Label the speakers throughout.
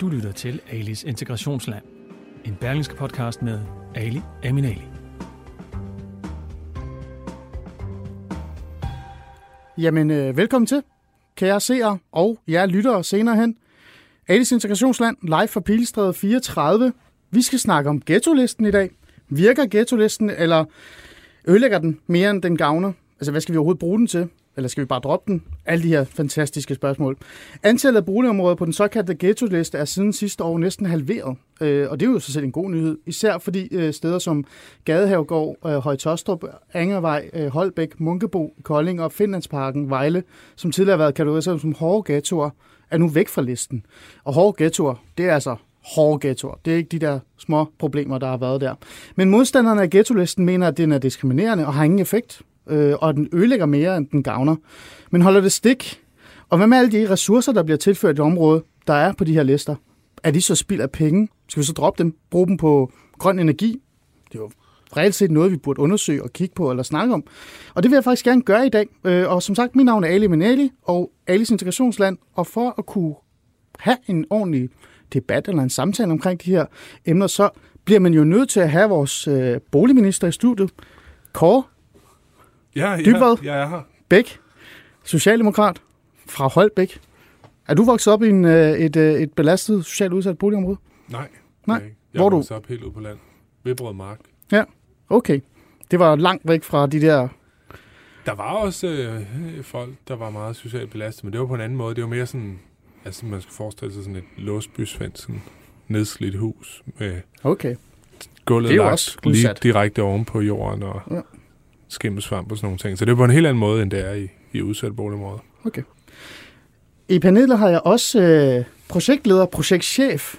Speaker 1: Du lytter til Alis Integrationsland. En berlingske podcast med Ali Aminali.
Speaker 2: Jamen, øh, velkommen til, kære seere og jer lyttere senere hen. Alis Integrationsland, live fra Pilestræde 34. Vi skal snakke om ghetto-listen i dag. Virker ghetto-listen, eller ødelægger den mere end den gavner? Altså, hvad skal vi overhovedet bruge den til? Eller skal vi bare droppe den? Alle de her fantastiske spørgsmål. Antallet af boligområder på den såkaldte ghetto-liste er siden sidste år næsten halveret. Øh, og det er jo så selv en god nyhed. Især fordi øh, steder som Gadehavgård, øh, Højtostrup, Angervej, øh, Holbæk, Munkebo, Kolding og Finlandsparken, Vejle, som tidligere har været kategoriseret som hårde ghettoer, er nu væk fra listen. Og hårde ghettoer, det er altså hårde ghettoer. Det er ikke de der små problemer, der har været der. Men modstanderne af ghetto-listen mener, at den er diskriminerende og har ingen effekt øh, og den ødelægger mere, end den gavner. Men holder det stik? Og hvad med alle de ressourcer, der bliver tilført i området, der er på de her lister? Er de så spild af penge? Skal vi så droppe dem? Bruge dem på grøn energi? Det er jo reelt set noget, vi burde undersøge og kigge på eller snakke om. Og det vil jeg faktisk gerne gøre i dag. Øh, og som sagt, mit navn er Ali Minali og Alis Integrationsland. Og for at kunne have en ordentlig debat eller en samtale omkring de her emner, så bliver man jo nødt til at have vores øh, boligminister i studiet. Kåre
Speaker 3: Ja, ja,
Speaker 2: Dybvad?
Speaker 3: jeg er her.
Speaker 2: Bæk, socialdemokrat fra Holbæk. Er du vokset op i en, øh, et, øh, et belastet socialt udsat boligområde?
Speaker 3: Nej,
Speaker 2: Nej.
Speaker 3: Jeg
Speaker 2: Hvor
Speaker 3: er
Speaker 2: du-
Speaker 3: vokset op helt ude på land. Vibrød Mark.
Speaker 2: Ja, okay. Det var langt væk fra de der...
Speaker 3: Der var også øh, folk, der var meget socialt belastet, men det var på en anden måde. Det var mere sådan, altså man skal forestille sig sådan et låsbysvendt, sådan nedslidt hus med
Speaker 2: Okay.
Speaker 3: gulvet
Speaker 2: Det er
Speaker 3: lagt
Speaker 2: også
Speaker 3: lige direkte oven på jorden og
Speaker 2: Ja.
Speaker 3: Skimmelsvamp og sådan nogle ting. Så det er på en helt anden måde, end det er i, i udsatte boligområder.
Speaker 2: okay. I panelet har jeg også øh, projektleder, projektchef.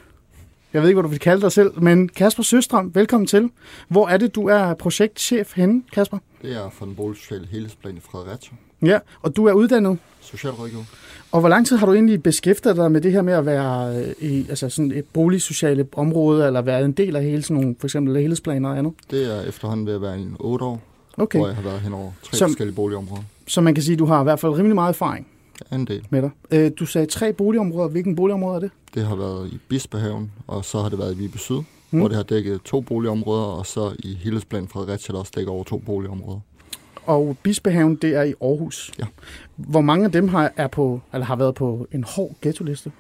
Speaker 2: Jeg ved ikke, hvad du vil kalde dig selv, men Kasper Søstrøm, velkommen til. Hvor er det, du er projektchef henne, Kasper?
Speaker 4: Det er for den boligsociale helhedsplan i Fredericia.
Speaker 2: Ja, og du er uddannet.
Speaker 4: Socialrådgiver.
Speaker 2: Og hvor lang tid har du egentlig beskæftiget dig med det her med at være øh, i altså sådan et boligsociale område, eller være en del af hele sådan nogle, for eksempel helhedsplaner og andet?
Speaker 4: Det er efterhånden ved at være en 8 år,
Speaker 2: Okay,
Speaker 4: hvor jeg har været hen over tre
Speaker 2: Som-
Speaker 4: forskellige boligområder.
Speaker 2: så man kan sige, at du har i hvert fald rimelig meget erfaring
Speaker 4: En del.
Speaker 2: med dig. Øh, Du sagde tre boligområder. Hvilken boligområde er det?
Speaker 4: Det har været i Bispehaven, og så har det været i Vibe Syd,
Speaker 2: Mm.
Speaker 4: mm. hvor det har dækket to boligområder, og så i helhedsplan Fredericia, der også dækker over to boligområder.
Speaker 2: Og Bispehaven, det er i Aarhus.
Speaker 4: Ja.
Speaker 2: Hvor mange af dem har, er på, eller har været på en hård ghetto-liste?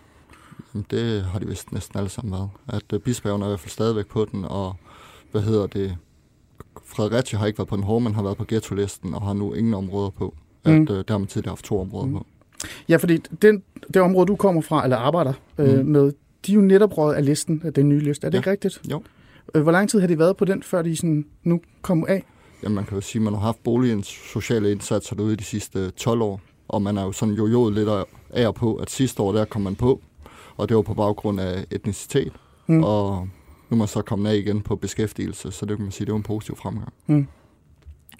Speaker 4: Jamen, det har de vist næsten alle sammen været. At uh, Bispehaven er i hvert fald stadigvæk på den, og hvad hedder det? Fredericia har ikke været på den hårde, men har været på ghetto-listen, og har nu ingen områder på. At,
Speaker 2: Mm.
Speaker 4: uh, der har man tidligere haft to områder
Speaker 2: Mm.
Speaker 4: på.
Speaker 2: Ja, fordi den, det område, du kommer fra, eller arbejder øh,
Speaker 4: Mm.
Speaker 2: med, de er jo netop røget af listen, af den nye liste. Er det
Speaker 4: Ja.
Speaker 2: ikke rigtigt?
Speaker 4: Jo.
Speaker 2: Øh, Hvor lang tid har de været på den, før de sådan nu kom af?
Speaker 4: Jamen, man kan jo sige, at man har haft boligens sociale indsatser derude de sidste 12 år, og man er jo sådan jojoet lidt af og på, at sidste år der kom man på, og det var på baggrund af etnicitet,
Speaker 2: mm.
Speaker 4: og nu er man så kommet af igen på beskæftigelse, så det kan man sige, det var en positiv fremgang.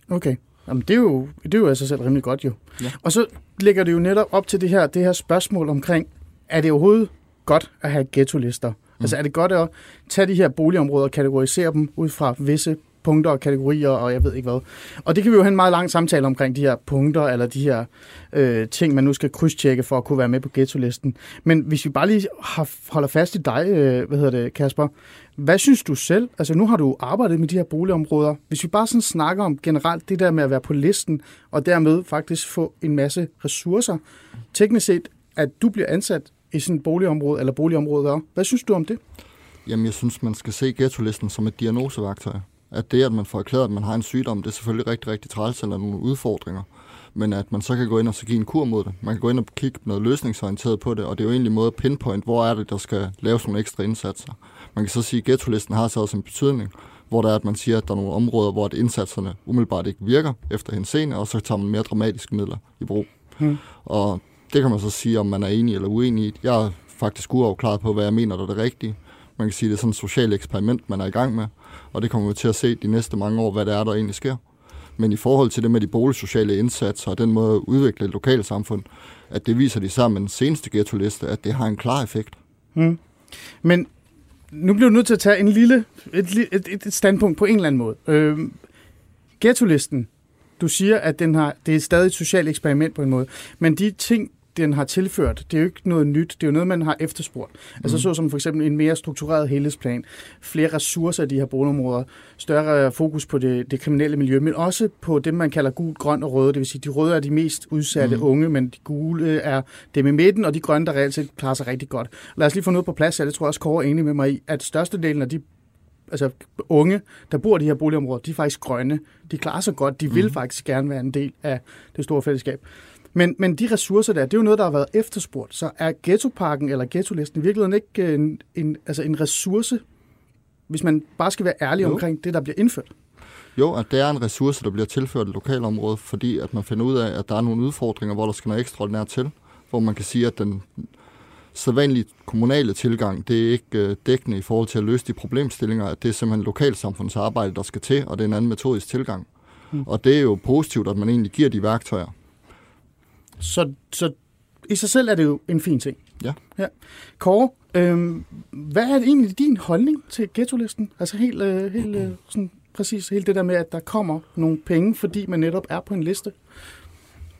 Speaker 2: Okay. Jamen, det er jo, det er jo altså selv rimelig godt jo.
Speaker 4: Ja.
Speaker 2: Og så lægger det jo netop op til det her, det her spørgsmål omkring, er det overhovedet godt at have ghetto-lister? Mm. Altså er det godt at tage de her boligområder og kategorisere dem ud fra visse punkter og kategorier, og jeg ved ikke hvad. Og det kan vi jo have en meget lang samtale omkring de her punkter, eller de her øh, ting, man nu skal krydstjekke for at kunne være med på ghetto-listen. Men hvis vi bare lige har, holder fast i dig, øh, hvad hedder det, Kasper, hvad synes du selv? Altså nu har du arbejdet med de her boligområder. Hvis vi bare sådan snakker om generelt det der med at være på listen, og dermed faktisk få en masse ressourcer, teknisk set, at du bliver ansat i sådan et boligområde, eller boligområder. Hvad synes du om det?
Speaker 4: Jamen, jeg synes, man skal se ghetto-listen som et diagnoseværktøj. At det, at man får erklæret, at man har en sygdom, det er selvfølgelig rigtig, rigtig træls eller nogle udfordringer. Men at man så kan gå ind og så give en kur mod det. Man kan gå ind og kigge noget løsningsorienteret på det, og det er jo egentlig en måde at pinpoint, hvor er det, der skal laves nogle ekstra indsatser. Man kan så sige, at ghetto-listen har så også en betydning, hvor der er, at man siger, at der er nogle områder, hvor at indsatserne umiddelbart ikke virker efter henseende, og så tager man mere dramatiske midler i brug.
Speaker 2: Hmm.
Speaker 4: Og det kan man så sige, om man er enig eller uenig i. Jeg er faktisk uafklaret på, hvad jeg mener, der er det rigtige. Man kan sige, det er sådan et socialt eksperiment, man er i gang med, og det kommer vi til at se de næste mange år, hvad det er, der egentlig sker. Men i forhold til det med de boligsociale indsatser og den måde at udvikle et lokalsamfund, at det viser de sammen med den seneste ghetto-liste, at det har en klar effekt.
Speaker 2: Mm. Men nu bliver du nødt til at tage en lille, et, et, et standpunkt på en eller anden måde. Øh, ghetto-listen, du siger, at den har, det er stadig et socialt eksperiment på en måde, men de ting, den har tilført, det er jo ikke noget nyt, det er jo noget, man har efterspurgt. Altså
Speaker 4: Mm.
Speaker 2: så som for eksempel en mere struktureret helhedsplan, flere ressourcer i de her boligområder, større fokus på det, det kriminelle miljø, men også på det, man kalder gul, grøn og røde. Det vil sige, de røde er de mest udsatte mm.
Speaker 4: Mm.
Speaker 2: unge, men de gule er dem i midten, og de grønne, der reelt set klarer sig rigtig godt. Lad os lige få noget på plads her, det tror jeg også Kåre er enig med mig i, at størstedelen af de altså unge, der bor i de her boligområder, de er faktisk grønne. De klarer sig godt. De vil
Speaker 4: Mhm.
Speaker 2: faktisk gerne være en del af det store fællesskab. Men, men de ressourcer der, det er jo noget, der har været efterspurgt. Så er ghettoparken eller ghettolisten i virkeligheden ikke en, en, altså en ressource, hvis man bare skal være ærlig
Speaker 4: Jo.
Speaker 2: omkring det, der bliver indført?
Speaker 4: Jo, at det er en ressource, der bliver tilført et lokalområde, fordi at man finder ud af, at der er nogle udfordringer, hvor der skal noget ekstraordinært til. Hvor man kan sige, at den sædvanlige kommunale tilgang, det er ikke øh, dækkende i forhold til at løse de problemstillinger, at det er simpelthen lokalsamfundsarbejde, der skal til, og det er en anden metodisk tilgang.
Speaker 2: Mm.
Speaker 4: Og det er jo positivt, at man egentlig giver de værktøjer.
Speaker 2: Så, så i sig selv er det jo en fin ting.
Speaker 4: Ja.
Speaker 2: ja. Kåre, øhm, hvad er egentlig din holdning til ghetto-listen? Altså helt, øh, helt øh, sådan præcis helt det der med, at der kommer nogle penge, fordi man netop er på en liste.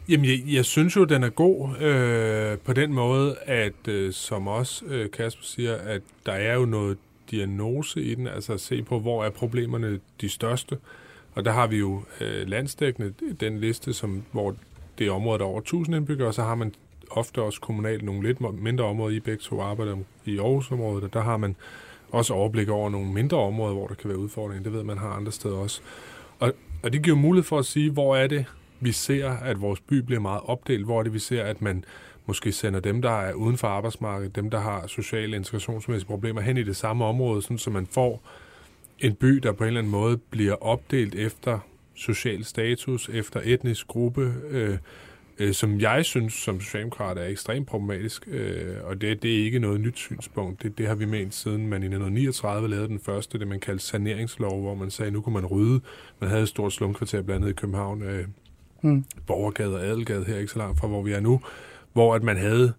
Speaker 3: Jamen, jeg, jeg synes jo, den er god øh, på den måde, at øh, som også øh, Kasper siger, at der er jo noget diagnose i den, altså at se på, hvor er problemerne de største. Og der har vi jo øh, landsdækkende den liste, som, hvor det er området over 1000 indbyggere, og så har man ofte også kommunalt nogle lidt mindre områder. I begge to arbejder i Aarhusområdet, og der har man også overblik over nogle mindre områder, hvor der kan være udfordringer. Det ved man har andre steder også. Og, og det giver mulighed for at sige, hvor er det, vi ser, at vores by bliver meget opdelt. Hvor er det, vi ser, at man måske sender dem, der er uden for arbejdsmarkedet, dem, der har sociale integrationsmæssige problemer, hen i det samme område, sådan, så man får en by, der på en eller anden måde bliver opdelt efter social status, efter etnisk gruppe, øh, øh, som jeg synes som socialdemokrat er ekstremt problematisk, øh, og det, det er ikke noget nyt synspunkt. Det, det har vi ment siden man i 1939 lavede den første, det man kaldte saneringslov, hvor man sagde, nu kunne man rydde. Man havde et stort slumkvarter blandt andet i København, øh,
Speaker 2: Hmm.
Speaker 3: Borgergade og Adelgade her, ikke så langt fra, hvor vi er nu, hvor at man havde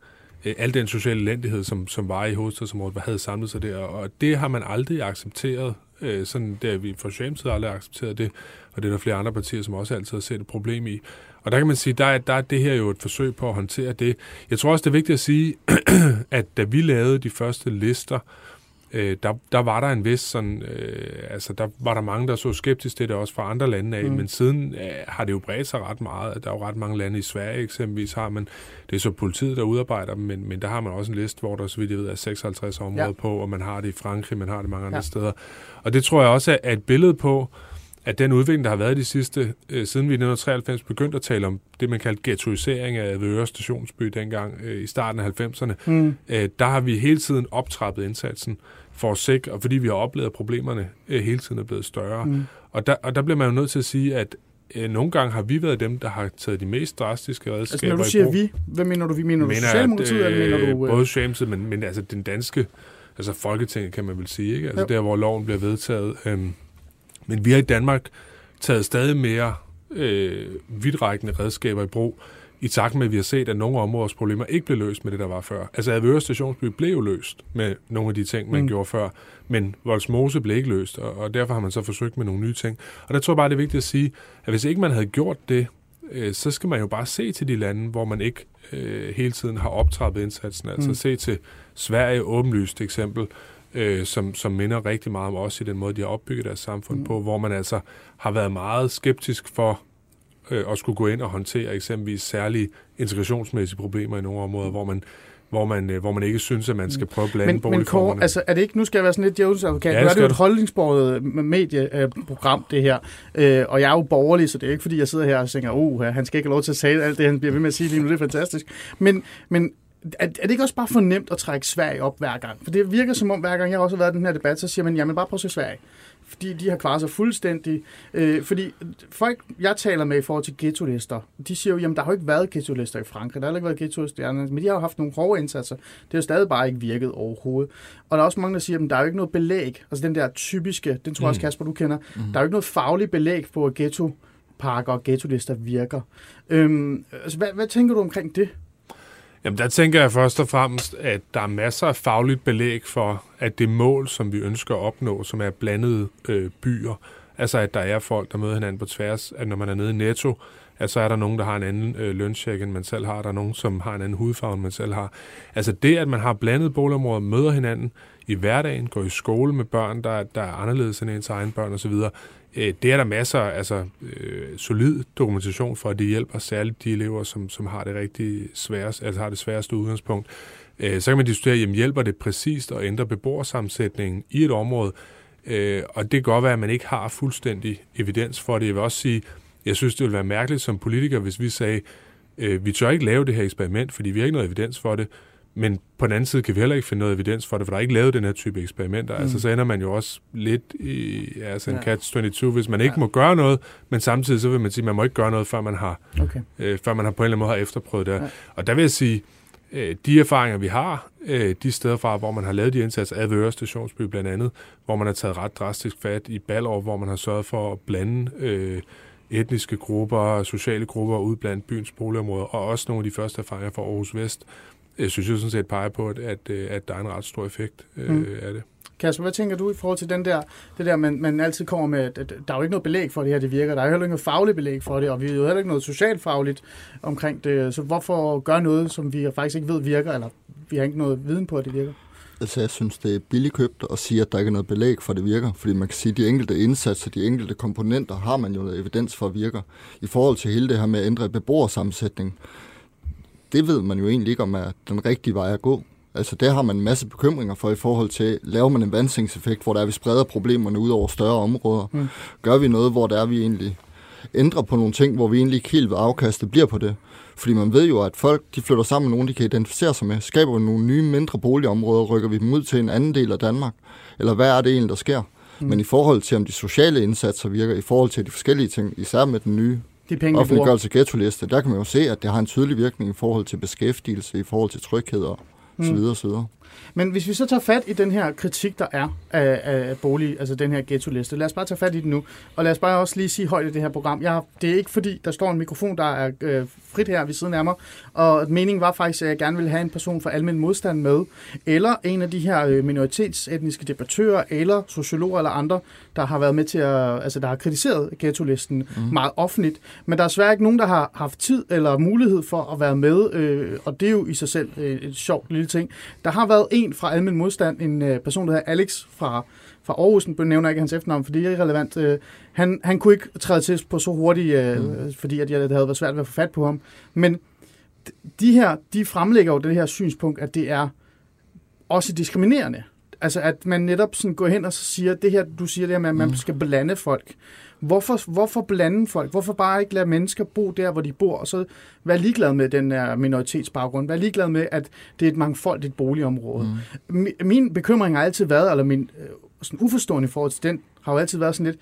Speaker 3: øh, al den sociale elendighed, som, som var i hovedstadsområdet, havde samlet sig der, og det har man aldrig accepteret. Øh, sådan, det har vi for Socialdemokratiet aldrig accepteret det, og det er der flere andre partier, som også altid har set et problem i. Og der kan man sige, der er, der er det her jo et forsøg på at håndtere det. Jeg tror også, det er vigtigt at sige, at da vi lavede de første lister, øh, der, der var der en vis sådan, øh, altså der var der mange, der så skeptisk til det også fra andre lande af,
Speaker 2: Mm.
Speaker 3: men siden øh, har det jo bredt sig ret meget. Der er jo ret mange lande i Sverige eksempelvis har man, det er så politiet, der udarbejder dem, men, men der har man også en liste, hvor der, så vidt jeg ved, er 56 områder
Speaker 2: Ja.
Speaker 3: på, og man har det i Frankrig, man har det mange andre
Speaker 2: Ja.
Speaker 3: steder. Og det tror jeg også er et billede på, at den udvikling, der har været de sidste, øh, siden vi i 1993 begyndte at tale om det, man kaldte ghettoisering af Avedøre stationsby dengang øh, i starten af 90'erne,
Speaker 2: Hmm.
Speaker 3: øh, der har vi hele tiden optrappet indsatsen for at sikre, og fordi vi har oplevet, at problemerne øh, hele tiden er blevet større.
Speaker 2: Hmm.
Speaker 3: Og der, og der bliver man jo nødt til at sige, at øh, nogle gange har vi været dem, der har taget de mest drastiske redskaber
Speaker 2: Altså, når du siger vi, hvad mener du? Vi mener, du
Speaker 3: mener,
Speaker 2: Socialdemokratiet,
Speaker 3: at,
Speaker 2: eller mener du... øh,
Speaker 3: Både Socialdemokratiet, men, men altså den danske, altså Folketinget kan man vel sige, ikke? Altså
Speaker 2: Jo.
Speaker 3: der, hvor loven bliver vedtaget. Øhm, men vi har i Danmark taget stadig mere øh, vidtrækkende redskaber i brug, i takt med, at vi har set, at nogle områders problemer ikke blev løst med det, der var før. Altså Avedøre Stationsby blev løst med nogle af de ting, man
Speaker 2: Mm.
Speaker 3: gjorde før, men Voldsmose blev ikke løst, og, og derfor har man så forsøgt med nogle nye ting. Og der tror jeg bare, det er vigtigt at sige, at hvis ikke man havde gjort det, øh, så skal man jo bare se til de lande, hvor man ikke øh, hele tiden har optrappet indsatsen. Altså
Speaker 2: mm.
Speaker 3: se til Sverige, åbenlyst eksempel, øh, som, som minder rigtig meget om os i den måde, de har opbygget deres samfund
Speaker 2: Mm.
Speaker 3: mm. på, hvor man altså har været meget skeptisk for øh, at skulle gå ind og håndtere eksempelvis særlige integrationsmæssige problemer i nogle områder, hvor man, hvor man, øh, hvor man ikke synes, at man skal prøve at blande
Speaker 2: men, men Kåre,
Speaker 3: boligformerne.
Speaker 2: altså, er det ikke, nu skal jeg være sådan lidt djævelens advokat,
Speaker 3: Ja,
Speaker 2: nu
Speaker 3: det
Speaker 2: er det jo et holdningsbordet medieprogram, det her, øh, og jeg er jo borgerlig, så det er ikke, fordi jeg sidder her og tænker, oh, han skal ikke have lov til at sige alt det, han bliver ved med at sige lige nu, det er fantastisk. Men, men er, er det ikke også bare for nemt at trække Sverige op hver gang? For det virker som om, hver gang jeg har også været i den her debat, så siger man, jamen bare prøv at se Sverige. Fordi de har klaret sig fuldstændig. Øh, fordi folk, jeg taler med i forhold til ghetto-lister, de siger jo, jamen der har jo ikke været ghetto-lister i Frankrig, der har ikke været ghetto-lister men de har jo haft nogle hårde indsatser. Det har jo stadig bare ikke virket overhovedet. Og der er også mange, der siger, at der er jo ikke noget belæg. Altså den der typiske, den tror jeg også,
Speaker 3: Mm.
Speaker 2: Kasper, du kender. Mm. Der er jo ikke noget fagligt belæg på, at ghetto-parker og ghetto-lister virker. Øhm, altså, hvad, hvad tænker du omkring det?
Speaker 3: Jamen der tænker jeg først og fremmest, at der er masser af fagligt belæg for, at det mål, som vi ønsker at opnå, som er blandede øh, byer, altså at der er folk, der møder hinanden på tværs, at når man er nede i Netto, at så er der nogen, der har en anden øh, løncheck, end man selv har, der er nogen, som har en anden hudfarve, end man selv har. Altså det, at man har blandet boligområder, møder hinanden i hverdagen, går i skole med børn, der, der er anderledes end ens egen børn osv., øh, det er der masser af altså, øh, solid dokumentation for, at det hjælper særligt de elever, som, som har det rigtig sværest, altså har det sværeste udgangspunkt. Øh, så kan man diskutere, jamen hjælper det præcist at ændre beboersammensætningen i et område, øh, og det kan godt være, at man ikke har fuldstændig evidens for det. Jeg vil også sige, jeg synes, det ville være mærkeligt som politiker, hvis vi sagde, øh, vi tør ikke lave det her eksperiment, fordi vi har ikke noget evidens for det, men på den anden side kan vi heller ikke finde noget evidens for det, for der er ikke lavet den her type eksperimenter. Mm. Altså så ender man jo også lidt i ja, altså en
Speaker 2: Ja.
Speaker 3: catch-22, hvis man ikke
Speaker 2: Ja.
Speaker 3: må gøre noget, men samtidig så vil man sige, at man må ikke gøre noget, før man har
Speaker 2: Okay.
Speaker 3: øh, før man har på en eller anden måde har efterprøvet det.
Speaker 2: Ja.
Speaker 3: Og der vil jeg sige, øh, de erfaringer, vi har, øh, de steder fra, hvor man har lavet de indsatser, Advøre Stationsby blandt andet, hvor man har taget ret drastisk fat i Ballerup, hvor man har sørget for at blande øh, etniske grupper sociale grupper ud blandt byens boligområder, og også nogle af de første erfaringer fra Aarhus Vest, jeg synes jo sådan set peger på, at, at, øh, at der er en ret stor effekt øh,
Speaker 2: Mm.
Speaker 3: af det.
Speaker 2: Kasper, hvad tænker du i forhold til den der, det der, man, man altid kommer med, at, at der er jo ikke noget belæg for det her, det virker. Der er jo heller ikke noget fagligt belæg for det, og vi har jo heller ikke noget socialfagligt omkring det. Så hvorfor gøre noget, som vi faktisk ikke ved virker, eller vi har ikke noget viden på, at det virker?
Speaker 4: Altså, jeg synes, det er billigt købt at sige, at der ikke er noget belæg for, at det virker. Fordi man kan sige, at de enkelte indsatser, de enkelte komponenter, har man jo noget evidens for, at virker. I forhold til hele det her med at ændre beboersammensætning, det ved man jo egentlig ikke, om er den rigtige vej at gå. Altså, der har man en masse bekymringer for i forhold til, laver man en vandsingseffekt, hvor der er, vi spreder problemerne ud over større områder?
Speaker 2: Mm.
Speaker 4: Gør vi noget, hvor der er, vi egentlig ændrer på nogle ting, hvor vi egentlig ikke helt ved afkastet bliver på det? Fordi man ved jo, at folk de flytter sammen med nogen, de kan identificere sig med. Skaber vi nogle nye, mindre boligområder, rykker vi dem ud til en anden del af Danmark? Eller hvad er det egentlig, der sker? Mm. Men i forhold til, om de sociale indsatser virker, i forhold til de forskellige ting, især med den nye
Speaker 2: De penge,
Speaker 4: offentliggørelse ghetto-liste, der kan man jo se, at det har en tydelig virkning i forhold til beskæftigelse, i forhold til tryghed og. Så videre, så videre.
Speaker 2: Men hvis vi så tager fat i den her kritik, der er af, af bolig, altså den her ghetto-liste, lad os bare tage fat i den nu, og lad os bare også lige sige højt i det her program. Jeg, det er ikke fordi, der står en mikrofon, der er øh, frit her ved siden af mig, og meningen var faktisk, at jeg gerne ville have en person fra almen modstand med, eller en af de her øh, minoritetsetniske debattører, eller sociologer eller andre, der har været med til at, altså der har kritiseret ghetto-listen mm. meget offentligt, men der er svært ikke nogen, der har haft tid eller mulighed for at være med, øh, og det er jo i sig selv øh, et sjovt lille ting. Der har været en fra Almen Modstand, en øh, person, der hedder Alex fra, fra Aarhus, nu nævner jeg ikke hans efternavn, fordi det er irrelevant. Øh, han, han kunne ikke træde til på så hurtigt, øh, mm. fordi at jeg, det havde været svært ved at få fat på ham. Men de her, de fremlægger jo det her synspunkt, at det er også diskriminerende. Altså at man netop sådan går hen og så siger, det her, du siger det her med, at man
Speaker 4: Mm.
Speaker 2: skal blande folk. Hvorfor, hvorfor blande folk? Hvorfor bare ikke lade mennesker bo der, hvor de bor, og så være ligeglad med den her minoritetsbaggrund? Være ligeglad med, at det er et mangfoldigt boligområde. Mm. Min bekymring har altid været, eller min øh, sådan uforstående i forhold til den, har jo altid været sådan lidt,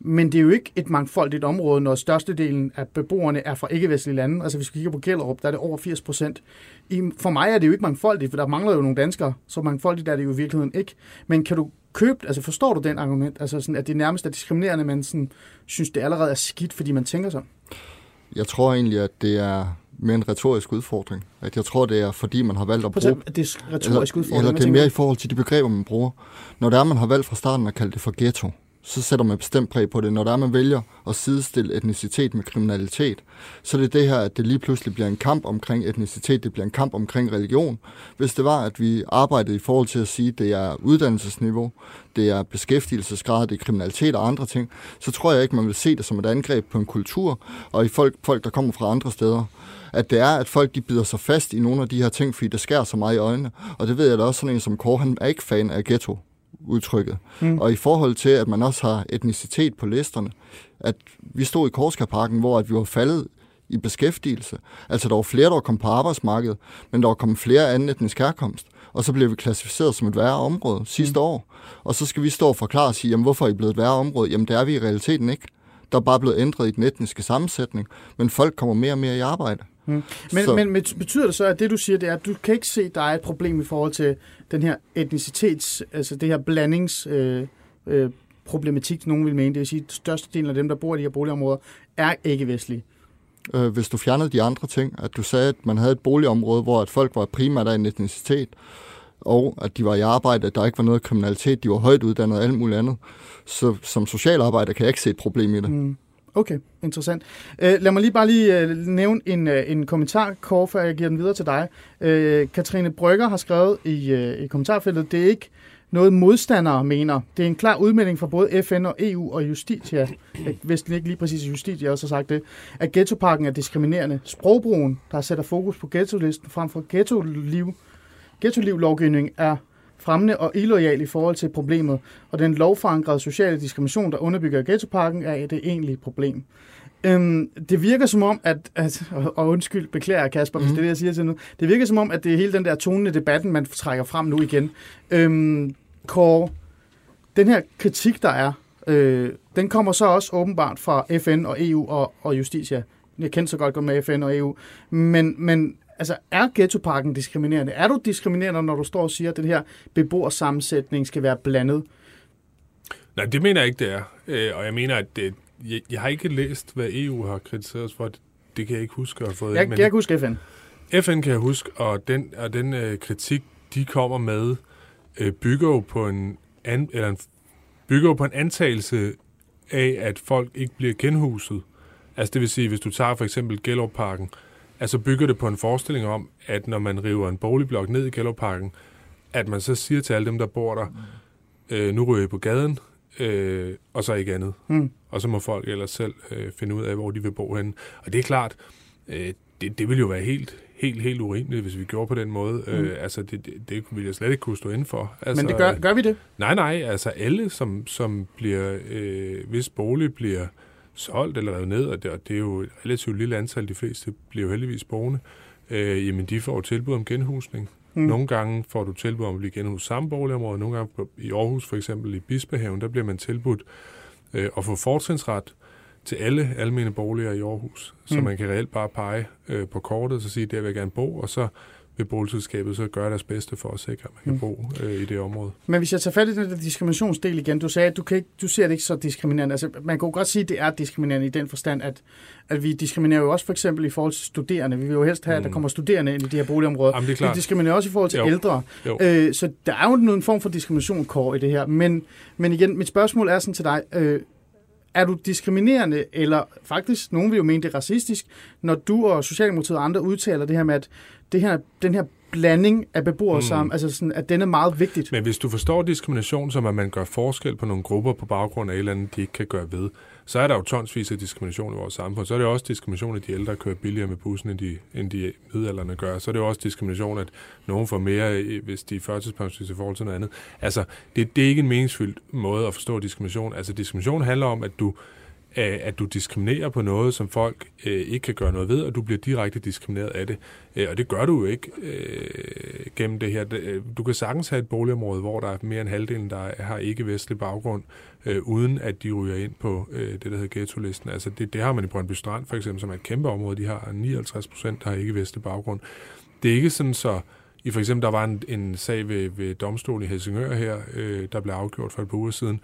Speaker 2: Men det er jo ikke et mangfoldigt område, når størstedelen af beboerne er fra ikke-vestlige lande. Altså hvis vi kigger på Gellerup, der er det over 80 procent. For mig er det jo ikke mangfoldigt, for der mangler jo nogle danskere, så mangfoldigt er det jo i virkeligheden ikke. Men kan du købe, altså forstår du den argument, altså sådan, at det nærmest er diskriminerende, men sådan, synes det allerede er skidt, fordi man tænker sådan?
Speaker 4: Jeg tror egentlig, at det er mere en retorisk udfordring. At jeg tror, det er fordi, man har valgt at bruge...
Speaker 2: Det er retorisk
Speaker 4: eller, udfordring. Eller det er mere i forhold til de begreber, man bruger. Når det er, man har valgt fra starten at kalde det for ghetto, så sætter man bestemt præg på det. Når der er, man vælger at sidestille etnicitet med kriminalitet, så er det det her, at det lige pludselig bliver en kamp omkring etnicitet, det bliver en kamp omkring religion. Hvis det var, at vi arbejdede i forhold til at sige, at det er uddannelsesniveau, det er beskæftigelsesgrad, det er kriminalitet og andre ting, så tror jeg ikke, man vil se det som et angreb på en kultur, og i folk, folk der kommer fra andre steder at det er, at folk de bider sig fast i nogle af de her ting, fordi det skærer så meget i øjnene. Og det ved jeg da også, sådan en som Kåre, han er ikke fan af ghetto udtrykket. Mm. Og i forhold til, at man også har etnicitet på listerne, at vi stod i Korskaparken, hvor at vi var faldet i beskæftigelse. Altså, der var flere, der kom på arbejdsmarkedet, men der var kommet flere anden etnisk herkomst. Og så blev vi klassificeret som et værre område sidste mm. år. Og så skal vi stå og forklare og sige, jamen, hvorfor er I blevet et værre område? Jamen, det er vi i realiteten ikke. Der er bare blevet ændret i den etniske sammensætning, men folk kommer mere og mere i arbejde.
Speaker 2: Mm. Men, så. men betyder det så, at det du siger, det er, at du kan ikke se, at der er et problem i forhold til den her etnicitets, altså det her blandings... Øh, øh, problematik, nogen vil mene. Det vil sige, at størstedelen af dem, der bor i de her boligområder, er ikke vestlige.
Speaker 4: Øh, hvis du fjernede de andre ting, at du sagde, at man havde et boligområde, hvor at folk var primært af en etnicitet, og at de var i arbejde, at der ikke var noget kriminalitet, de var højt uddannet og alt muligt andet. Så som socialarbejder kan jeg ikke se et problem i det. Mm.
Speaker 2: Okay, interessant. Uh, lad mig lige bare lige uh, nævne en, uh, en kommentar, Kåre, før jeg giver den videre til dig. Uh, Katrine Brygger har skrevet i, uh, i kommentarfeltet, det er ikke noget modstandere mener. Det er en klar udmelding fra både FN og EU og Justitia, hvis det ikke lige præcis Justitia også har sagt det, at ghettoparken er diskriminerende. Sprogbrugen, der sætter fokus på ghetto-listen frem for ghetto-liv, ghetto-liv-lovgivning, er fremmende og illoyal i forhold til problemet, og den lovforankrede sociale diskrimination, der underbygger ghettoparken, er det egentlige problem. Øhm, det virker som om, at, at og undskyld, beklager Kasper, mm. hvis mhm. det er det, jeg siger til nu, det virker som om, at det er hele den der tone i debatten, man trækker frem nu igen. Øhm, Kåre, den her kritik, der er, øh, den kommer så også åbenbart fra FN og EU og, og Justitia. Jeg kender så godt med FN og EU, men, men altså, er ghettoparken diskriminerende? Er du diskriminerende, når du står og siger, at den her beboersammensætning skal være blandet?
Speaker 3: Nej, det mener jeg ikke, det er. Øh, og jeg mener, at det, jeg, jeg har ikke læst, hvad EU har kritiseret os for. Det, det kan jeg ikke huske at have fået.
Speaker 2: Jeg, men jeg kan huske FN.
Speaker 3: FN kan jeg huske, og den, og den øh, kritik, de kommer med, øh, bygger jo på en, an, eller en, bygger jo på en antagelse af, at folk ikke bliver genhuset. Altså det vil sige, hvis du tager for eksempel Gellerup-parken, altså bygger det på en forestilling om, at når man river en boligblok ned i Gellerup-parken, at man så siger til alle dem, der bor der, øh, nu ryger I på gaden, øh, og så ikke andet. Mm. Og så må folk ellers selv øh, finde ud af, hvor de vil bo henne. Og det er klart, øh, det, det vil jo være helt, helt, helt urimeligt, hvis vi gjorde på den måde. Mm. Øh, altså, det, det, det ville jeg slet ikke kunne stå for. Altså,
Speaker 2: Men det gør, gør vi det?
Speaker 3: Nej, nej. Altså, alle, som, som bliver, øh, hvis bolig bliver solgt eller revet ned, og det, og det er jo et relativt lille antal, de fleste bliver jo heldigvis boende, øh, jamen de får tilbud om genhusning. Mm. Nogle gange får du tilbud om at blive genhuset samme boligområde, nogle gange i Aarhus for eksempel i Bispehaven, der bliver man tilbudt øh, at få fortrinsret til alle almene boliger i Aarhus. Så mm. man kan reelt bare pege øh, på kortet og sige, der vil jeg gerne bo, og så vil boligselskabet så gøre deres bedste for at sikre, at man kan mm. bo øh, i det område.
Speaker 2: Men hvis jeg tager fat i den der diskriminationsdel igen, du sagde, at du, kan ikke, du ser det ikke så diskriminerende. Altså, man kan godt sige, at det er diskriminerende i den forstand, at, at vi diskriminerer jo også for eksempel i forhold til studerende. Vi vil jo helst have, at der mm. kommer studerende ind i de her boligområder.
Speaker 3: Jamen, det er klart.
Speaker 2: Vi diskriminerer også i forhold til jo. ældre. Jo. Øh, så der er jo en form for diskrimination, Kåre, i det her. Men, men igen, mit spørgsmål er sådan til dig, øh, er du diskriminerende, eller faktisk, nogen vil jo mene det er racistisk, når du og Socialdemokratiet og andre udtaler det her med, at det her, den her blanding af beboere mm. sammen, altså sådan, at den er meget vigtigt.
Speaker 3: Men hvis du forstår diskrimination som, at man gør forskel på nogle grupper på baggrund af et eller andet, de ikke kan gøre ved, så er der jo tonsvis af diskrimination i vores samfund. Så er det også diskrimination, at de ældre kører billigere med bussen, end de, end de midalderne gør. Så er det jo også diskrimination, at nogen får mere, hvis de er førtidspensionister i forhold til noget andet. Altså, det, det er ikke en meningsfyldt måde at forstå diskrimination. Altså, diskrimination handler om, at du at du diskriminerer på noget, som folk øh, ikke kan gøre noget ved, og du bliver direkte diskrimineret af det. Øh, og det gør du jo ikke øh, gennem det her. Øh, du kan sagtens have et boligområde, hvor der er mere end halvdelen, der har ikke-vestlig baggrund, øh, uden at de ryger ind på øh, det, der hedder ghetto-listen. Altså det, det har man i Brøndby Strand for eksempel, som er et kæmpe område. De har 59 procent, der har ikke-vestlig baggrund. Det er ikke sådan så... I for eksempel, der var en, en sag ved, ved domstolen i Helsingør her, øh, der blev afgjort for et par uger siden,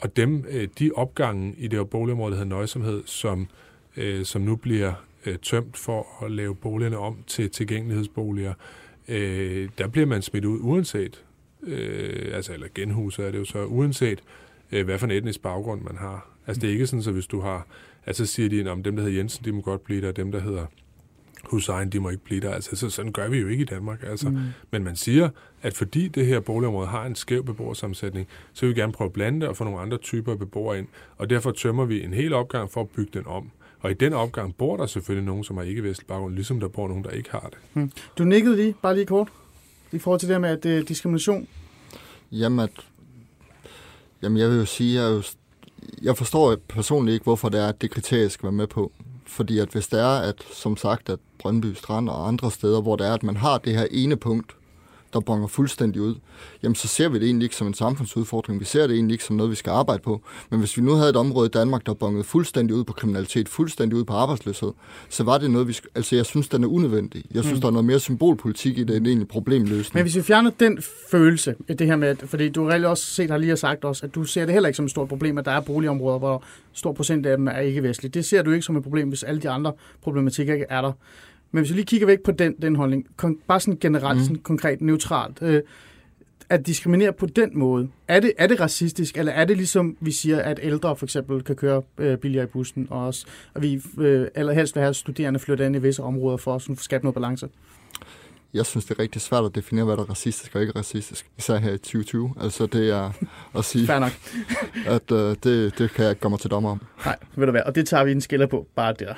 Speaker 3: og dem, øh, de opgange i det boligområde, der hedder nøjsomhed, som, øh, som nu bliver øh, tømt for at lave boligerne om til tilgængelighedsboliger, der bliver man smidt ud uanset, altså eller genhuset er det jo så, uanset hvad for en etnisk baggrund man har. Altså det er ikke sådan, så hvis du har, altså siger de, om dem, der hedder Jensen, de må godt blive der, og dem, der hedder Hussein, de må ikke blive der. Altså, så, sådan gør vi jo ikke i Danmark. Altså. Mm. Men man siger, at fordi det her boligområde har en skæv beboersammensætning, så vil vi gerne prøve at blande det og få nogle andre typer af beboere ind. Og derfor tømmer vi en hel opgang for at bygge den om. Og i den opgang bor der selvfølgelig nogen, som har ikke-vestlig baggrund, ligesom der bor nogen, der ikke har det.
Speaker 2: Mm. Du nikkede lige, bare lige kort, i forhold til det med at er diskrimination.
Speaker 4: Jamen, at, jamen, jeg vil jo sige, jeg, jo, jeg forstår personligt ikke, hvorfor det er, at det kriterie skal være med på. Fordi at hvis det er, at som sagt, at Brøndby Strand og andre steder, hvor det er, at man har det her ene punkt, der bonger fuldstændig ud, jamen så ser vi det egentlig ikke som en samfundsudfordring. Vi ser det egentlig ikke som noget, vi skal arbejde på. Men hvis vi nu havde et område i Danmark, der bongede fuldstændig ud på kriminalitet, fuldstændig ud på arbejdsløshed, så var det noget, vi... Altså, jeg synes, den er unødvendig. Jeg synes, mm. der er noget mere symbolpolitik i det, end egentlig problemløsning.
Speaker 2: Men hvis vi fjerner den følelse, det her med, fordi du har også set, har lige sagt også, at du ser det heller ikke som et stort problem, at der er boligområder, hvor stor procent af dem er ikke vestlige. Det ser du ikke som et problem, hvis alle de andre problematikker ikke er der. Men hvis vi lige kigger væk på den, den holdning, kon- bare sådan generelt, mm. sådan konkret, neutralt, øh, at diskriminere på den måde, er det, er det racistisk, eller er det ligesom vi siger, at ældre for eksempel kan køre øh, billigere i bussen, og, også, og vi øh, helst vil have studerende flytte ind i visse områder for at skabe noget balance?
Speaker 4: Jeg synes, det er rigtig svært at definere, hvad der er racistisk og ikke racistisk, især her i 2020. Altså det er at sige,
Speaker 2: Fair nok.
Speaker 4: at øh, det, det kan jeg ikke komme til dommer om.
Speaker 2: Nej, ved du hvad, og det tager vi en skiller på, bare der.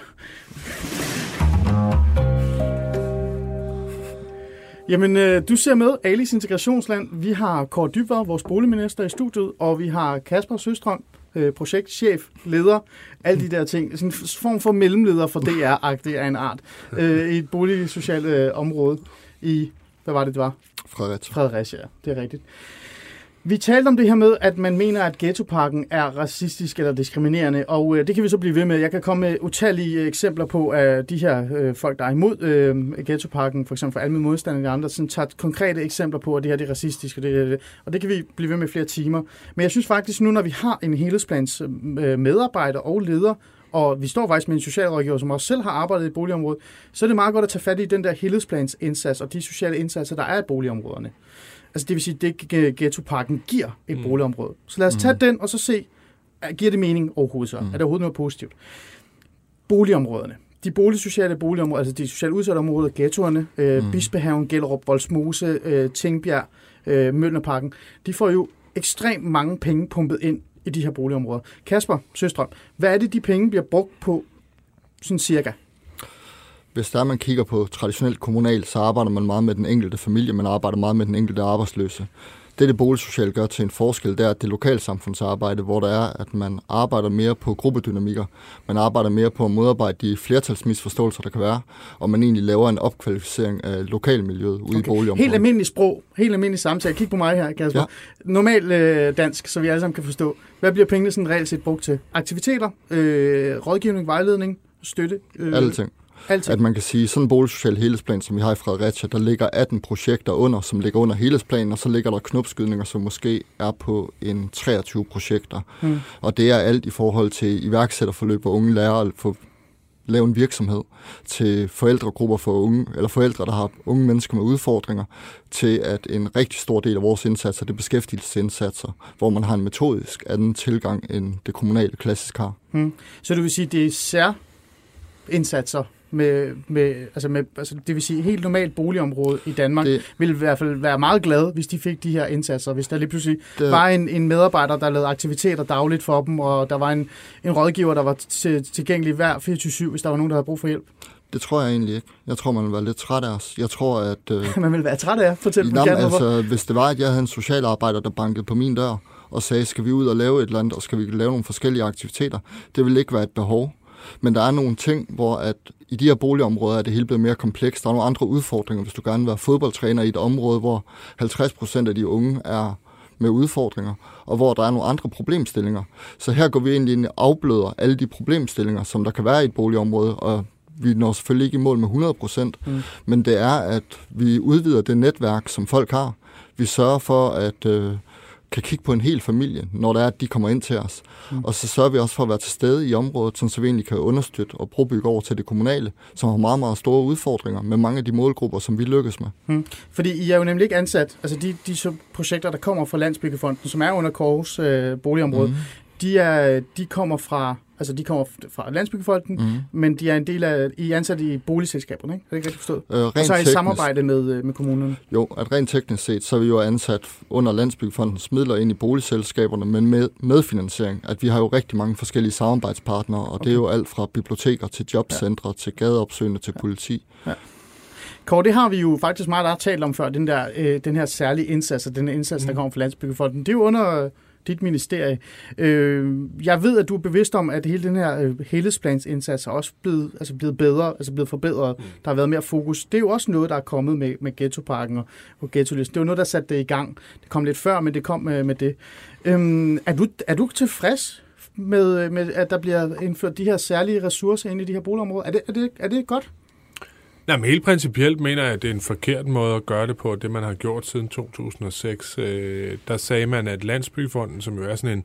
Speaker 2: Jamen, øh, du ser med Alice Integrationsland. Vi har Kåre Dybvad, vores boligminister i studiet, og vi har Kasper Søstrøm, øh, projektchef, leder, alle de der ting. Sådan en form for mellemleder for DR-agtig af en art øh, i et boligsocialt øh, område i, hvad var det, det var?
Speaker 4: Fredericia.
Speaker 2: Fredericia, ja. Det er rigtigt. Vi talte om det her med, at man mener, at ghettoparken er racistisk eller diskriminerende, og øh, det kan vi så blive ved med. Jeg kan komme med utallige øh, eksempler på, at de her øh, folk, der er imod øh, ghettoparken, for eksempel for almindelig modstandere og andre, sådan tager konkrete eksempler på, at det her det er racistisk, og det, det, det, og det kan vi blive ved med flere timer. Men jeg synes faktisk nu, når vi har en helhedsplans øh, øh medarbejder og leder, og vi står faktisk med en socialrådgiver, som også selv har arbejdet i boligområdet, så er det meget godt at tage fat i den der helhedsplans indsats og de sociale indsatser, der er i boligområderne. Altså det vil sige, det ghettoparken giver et mm. boligområde. Så lad os tage mm. den og så se, giver det mening overhovedet så? Mm. Er det overhovedet noget positivt? Boligområderne. De boligsociale boligområder, altså de socialt udsatte områder, ghettoerne, øh, mm. Bispehaven, Gellerup, Voldsmose, øh, Tingbjerg, øh, Mølnerparken, de får jo ekstremt mange penge pumpet ind i de her boligområder. Kasper Søstrøm, hvad er det, de penge bliver brugt på, sådan cirka?
Speaker 4: Hvis der man kigger på traditionelt kommunalt, så arbejder man meget med den enkelte familie, man arbejder meget med den enkelte arbejdsløse. Det, det boligsocialt gør til en forskel, det er, at det lokalsamfundsarbejde, hvor der er, at man arbejder mere på gruppedynamikker, man arbejder mere på at modarbejde de flertalsmisforståelser, der kan være, og man egentlig laver en opkvalificering af lokalmiljøet ude okay. i boligområdet.
Speaker 2: Helt almindelig sprog, helt almindelig samtale. Kig på mig her, Kasper. Ja. Normal øh, dansk, så vi alle sammen kan forstå. Hvad bliver pengene sådan reelt set brugt til? Aktiviteter, øh, rådgivning, vejledning, støtte?
Speaker 4: Øh, Alle ting. Altid. At man kan sige, sådan en boligsocial helhedsplan, som vi har i Fredericia, der ligger 18 projekter under, som ligger under helhedsplanen, og så ligger der knopskydninger, som måske er på en 23 projekter. Mm. Og det er alt i forhold til iværksætterforløb, hvor unge lærer at få lave en virksomhed, til forældregrupper for unge, eller forældre, der har unge mennesker med udfordringer, til at en rigtig stor del af vores indsatser, det er beskæftigelsesindsatser, hvor man har en metodisk anden tilgang end det kommunale klassisk har.
Speaker 2: Hmm. Så du vil sige, det er sær indsatser, med, med, altså med altså det vil sige helt normalt boligområde i Danmark, det, ville i hvert fald være meget glad, hvis de fik de her indsatser. Hvis der lige pludselig det, var en, en medarbejder, der lavede aktiviteter dagligt for dem, og der var en, en rådgiver, der var til, tilgængelig hver 24-7, hvis der var nogen, der havde brug for hjælp.
Speaker 4: Det tror jeg egentlig ikke. Jeg tror, man vil være lidt træt af os. Jeg tror, at... Øh,
Speaker 2: man vil være træt af jer? Fortæl
Speaker 4: mig altså, Hvis det var, at jeg havde en socialarbejder, der bankede på min dør, og sagde, skal vi ud og lave et eller andet, og skal vi lave nogle forskellige aktiviteter, det vil ikke være et behov. Men der er nogle ting, hvor at i de her boligområder er det hele blevet mere komplekst. Der er nogle andre udfordringer, hvis du gerne vil være fodboldtræner i et område, hvor 50 procent af de unge er med udfordringer, og hvor der er nogle andre problemstillinger. Så her går vi egentlig ind og afbløder alle de problemstillinger, som der kan være i et boligområde, og vi når selvfølgelig ikke i mål med 100 procent, mm. men det er, at vi udvider det netværk, som folk har. Vi sørger for, at øh, kan kigge på en hel familie, når det er, at de kommer ind til os. Mm. Og så sørger vi også for at være til stede i området, så vi egentlig kan understøtte og brobygge over til det kommunale, som har meget, meget store udfordringer med mange af de målgrupper, som vi lykkes med.
Speaker 2: Mm. Fordi I er jo nemlig ikke ansat, altså de, de projekter, der kommer fra Landsbyggefonden, som er under Kors øh, boligområde, mm. De, er, de kommer fra Altså, de kommer fra Landsbyggefolken, mm. men de er en del af, I er ansat i boligselskaberne, ikke? Er det ikke rigtigt forstået? Øh, og så er I samarbejde med, øh, med kommunerne?
Speaker 4: Jo, at rent teknisk set, så er vi jo ansat under Landsbyggefondens midler ind i boligselskaberne, men med medfinansiering. At vi har jo rigtig mange forskellige samarbejdspartnere, og okay. det er jo alt fra biblioteker til jobcentre, ja. til gadeopsøgende til ja. politi. Ja.
Speaker 2: Kåre, det har vi jo faktisk meget talt om før, den, der, øh, den her særlige indsats, og den indsats, mm. der kommer fra Landsbyggefonden. Det er jo under dit ministerie. Øh, jeg ved, at du er bevidst om, at hele den her øh, helhedsplansindsats er også blevet, altså blevet bedre, altså blevet forbedret. Mm. Der har været mere fokus. Det er jo også noget, der er kommet med, med ghettoparken og, og ghettolisten. Det var noget, der satte det i gang. Det kom lidt før, men det kom med, med det. Øh, er, du, er du tilfreds med, med, at der bliver indført de her særlige ressourcer ind i de her boligområder? Er det, er det, er det godt?
Speaker 3: Nej, men helt principielt mener jeg, at det er en forkert måde at gøre det på, det man har gjort siden 2006. Øh, der sagde man, at Landsbyfonden, som jo er sådan en,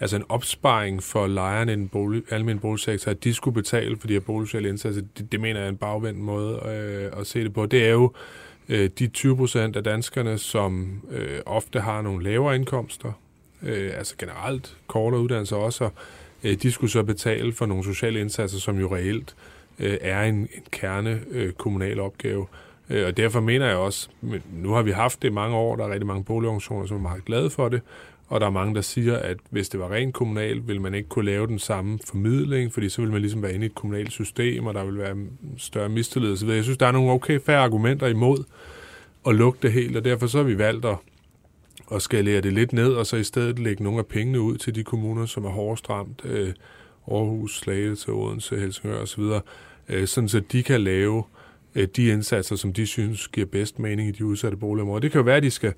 Speaker 3: altså en opsparing for lejerne i den bolig, almindelige boligsektor, at de skulle betale for de her boligsociale indsatser, det, det mener jeg er en bagvendt måde øh, at se det på. Det er jo øh, de 20 procent af danskerne, som øh, ofte har nogle lavere indkomster, øh, altså generelt kortere uddannelser også, og, øh, de skulle så betale for nogle sociale indsatser, som jo reelt øh, Øh, er en, en kerne øh, kommunal opgave. Øh, og derfor mener jeg også, men nu har vi haft det i mange år, der er rigtig mange boligorganisationer, som er meget glade for det, og der er mange, der siger, at hvis det var rent kommunalt, vil man ikke kunne lave den samme formidling, fordi så vil man ligesom være inde i et kommunalt system, og der vil være større mistillid osv. Jeg synes, der er nogle okay færre argumenter imod at lukke det helt, og derfor så har vi valgt at, at skalere det lidt ned, og så i stedet lægge nogle af pengene ud til de kommuner, som er hårdest ramt. Øh, Aarhus, Slagelse, Odense, Helsingør osv., øh, sådan så de kan lave øh, de indsatser, som de synes giver bedst mening i de udsatte boligområder. Det kan jo være, at de skal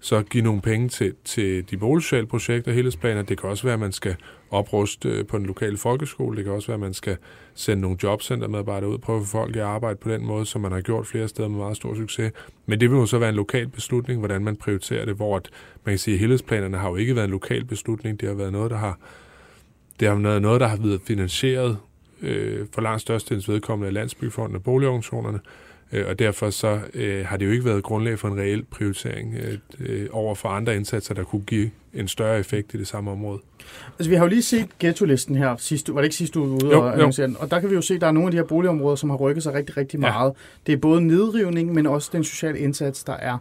Speaker 3: så give nogle penge til, til de boligsociale projekter, helhedsplaner. Det kan også være, at man skal opruste øh, på den lokale folkeskole. Det kan også være, at man skal sende nogle jobcentermedarbejdere ud, prøve at få folk i arbejde på den måde, som man har gjort flere steder med meget stor succes. Men det vil jo så være en lokal beslutning, hvordan man prioriterer det, hvor at, man kan sige, at helhedsplanerne har jo ikke været en lokal beslutning. Det har været noget, der har det har været noget, der har været finansieret øh, for langt størstedels vedkommende af Landsbyfonden og boligorganisationerne, øh, og derfor så øh, har det jo ikke været grundlag for en reel prioritering øh, øh, over for andre indsatser, der kunne give en større effekt i det samme område.
Speaker 2: Altså, vi har jo lige set ghetto-listen her sidste Var det ikke sidste uge ude jo, og annoncere den? Og der kan vi jo se, at der er nogle af de her boligområder, som har rykket sig rigtig, rigtig meget. Ja. Det er både nedrivning, men også den sociale indsats, der er.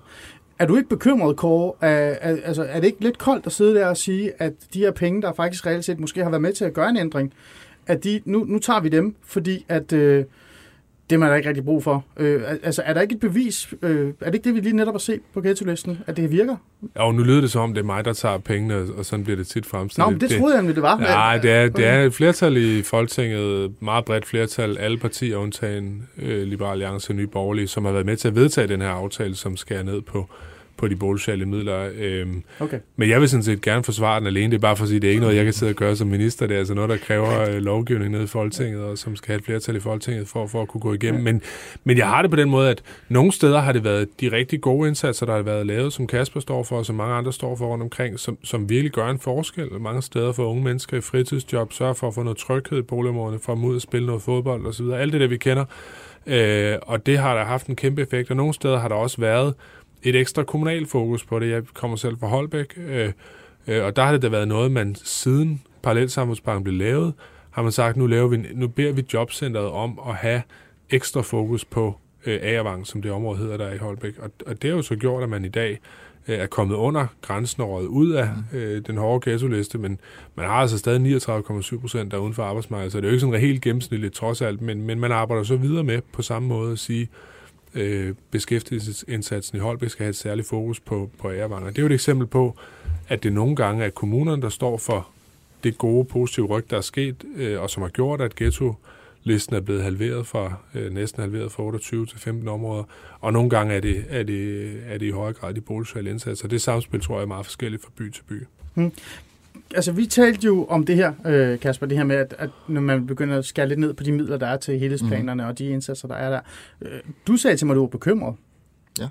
Speaker 2: Er du ikke bekymret, Kåre? Er, er, altså, er det ikke lidt koldt at sidde der og sige, at de her penge, der faktisk reelt set måske har været med til at gøre en ændring, at de, nu, nu tager vi dem, fordi at øh, det man der ikke rigtig brug for. Øh, altså, er der ikke et bevis? Øh, er det ikke det, vi lige netop har set på ghetto-listen, at det virker?
Speaker 3: Jo, nu lyder det som om, det er mig, der tager pengene, og sådan bliver det tit fremstillet.
Speaker 2: Nå, men det, det troede jeg, det var.
Speaker 3: Nej, det er, det er et flertal i Folketinget, meget bredt flertal, alle partier undtagen øh, Liberal Alliance og Nye Borgerlige, som har været med til at vedtage den her aftale, som skærer ned på på de boligsociale midler. Øhm, okay. Men jeg vil sådan set gerne forsvare den alene. Det er bare for at sige, det er ikke noget, jeg kan sidde og gøre som minister. Det er altså noget, der kræver øh, lovgivning ned i Folketinget, og som skal have et flertal i Folketinget for, for at kunne gå igennem. Men, men jeg har det på den måde, at nogle steder har det været de rigtig gode indsatser, der har været lavet, som Kasper står for, og som mange andre står for rundt omkring, som, som virkelig gør en forskel. Mange steder for unge mennesker i fritidsjob, sørger for at få noget tryghed i boligområderne, for at ud og spille noget fodbold osv. Alt det der, vi kender. Øh, og det har der haft en kæmpe effekt, og nogle steder har der også været et ekstra kommunal fokus på det. Jeg kommer selv fra Holbæk, øh, øh, og der har det da været noget, man siden Parallelsamfundsbanken blev lavet, har man sagt, nu, laver vi, nu beder vi jobcentret om at have ekstra fokus på øh, Agervang, som det område hedder der i Holbæk. Og, og det har jo så gjort, at man i dag øh, er kommet under grænsen og ud af mm. øh, den hårde ghetto-liste, men man har altså stadig 39,7 procent der uden for arbejdsmarkedet, så det er jo ikke sådan helt gennemsnitligt trods alt, men, men man arbejder så videre med på samme måde at sige, øh, beskæftigelsesindsatsen i Holbæk skal have et særligt fokus på, på ærevang. Det er jo et eksempel på, at det nogle gange er kommunerne, der står for det gode, positive ryg, der er sket, øh, og som har gjort, at ghetto listen er blevet halveret fra, øh, næsten halveret fra 28 til 15 områder, og nogle gange er det, er det, er det i højere grad de boligsociale indsatser. Det samspil tror jeg er meget forskelligt fra by til by. Hmm.
Speaker 2: Altså, vi talte jo om det her, øh, Kasper, det her med, at, at når man begynder at skære lidt ned på de midler, der er til helhedsplanerne mm. og de indsatser, der er der. Øh, du sagde til mig, at du var bekymret.
Speaker 4: Ja.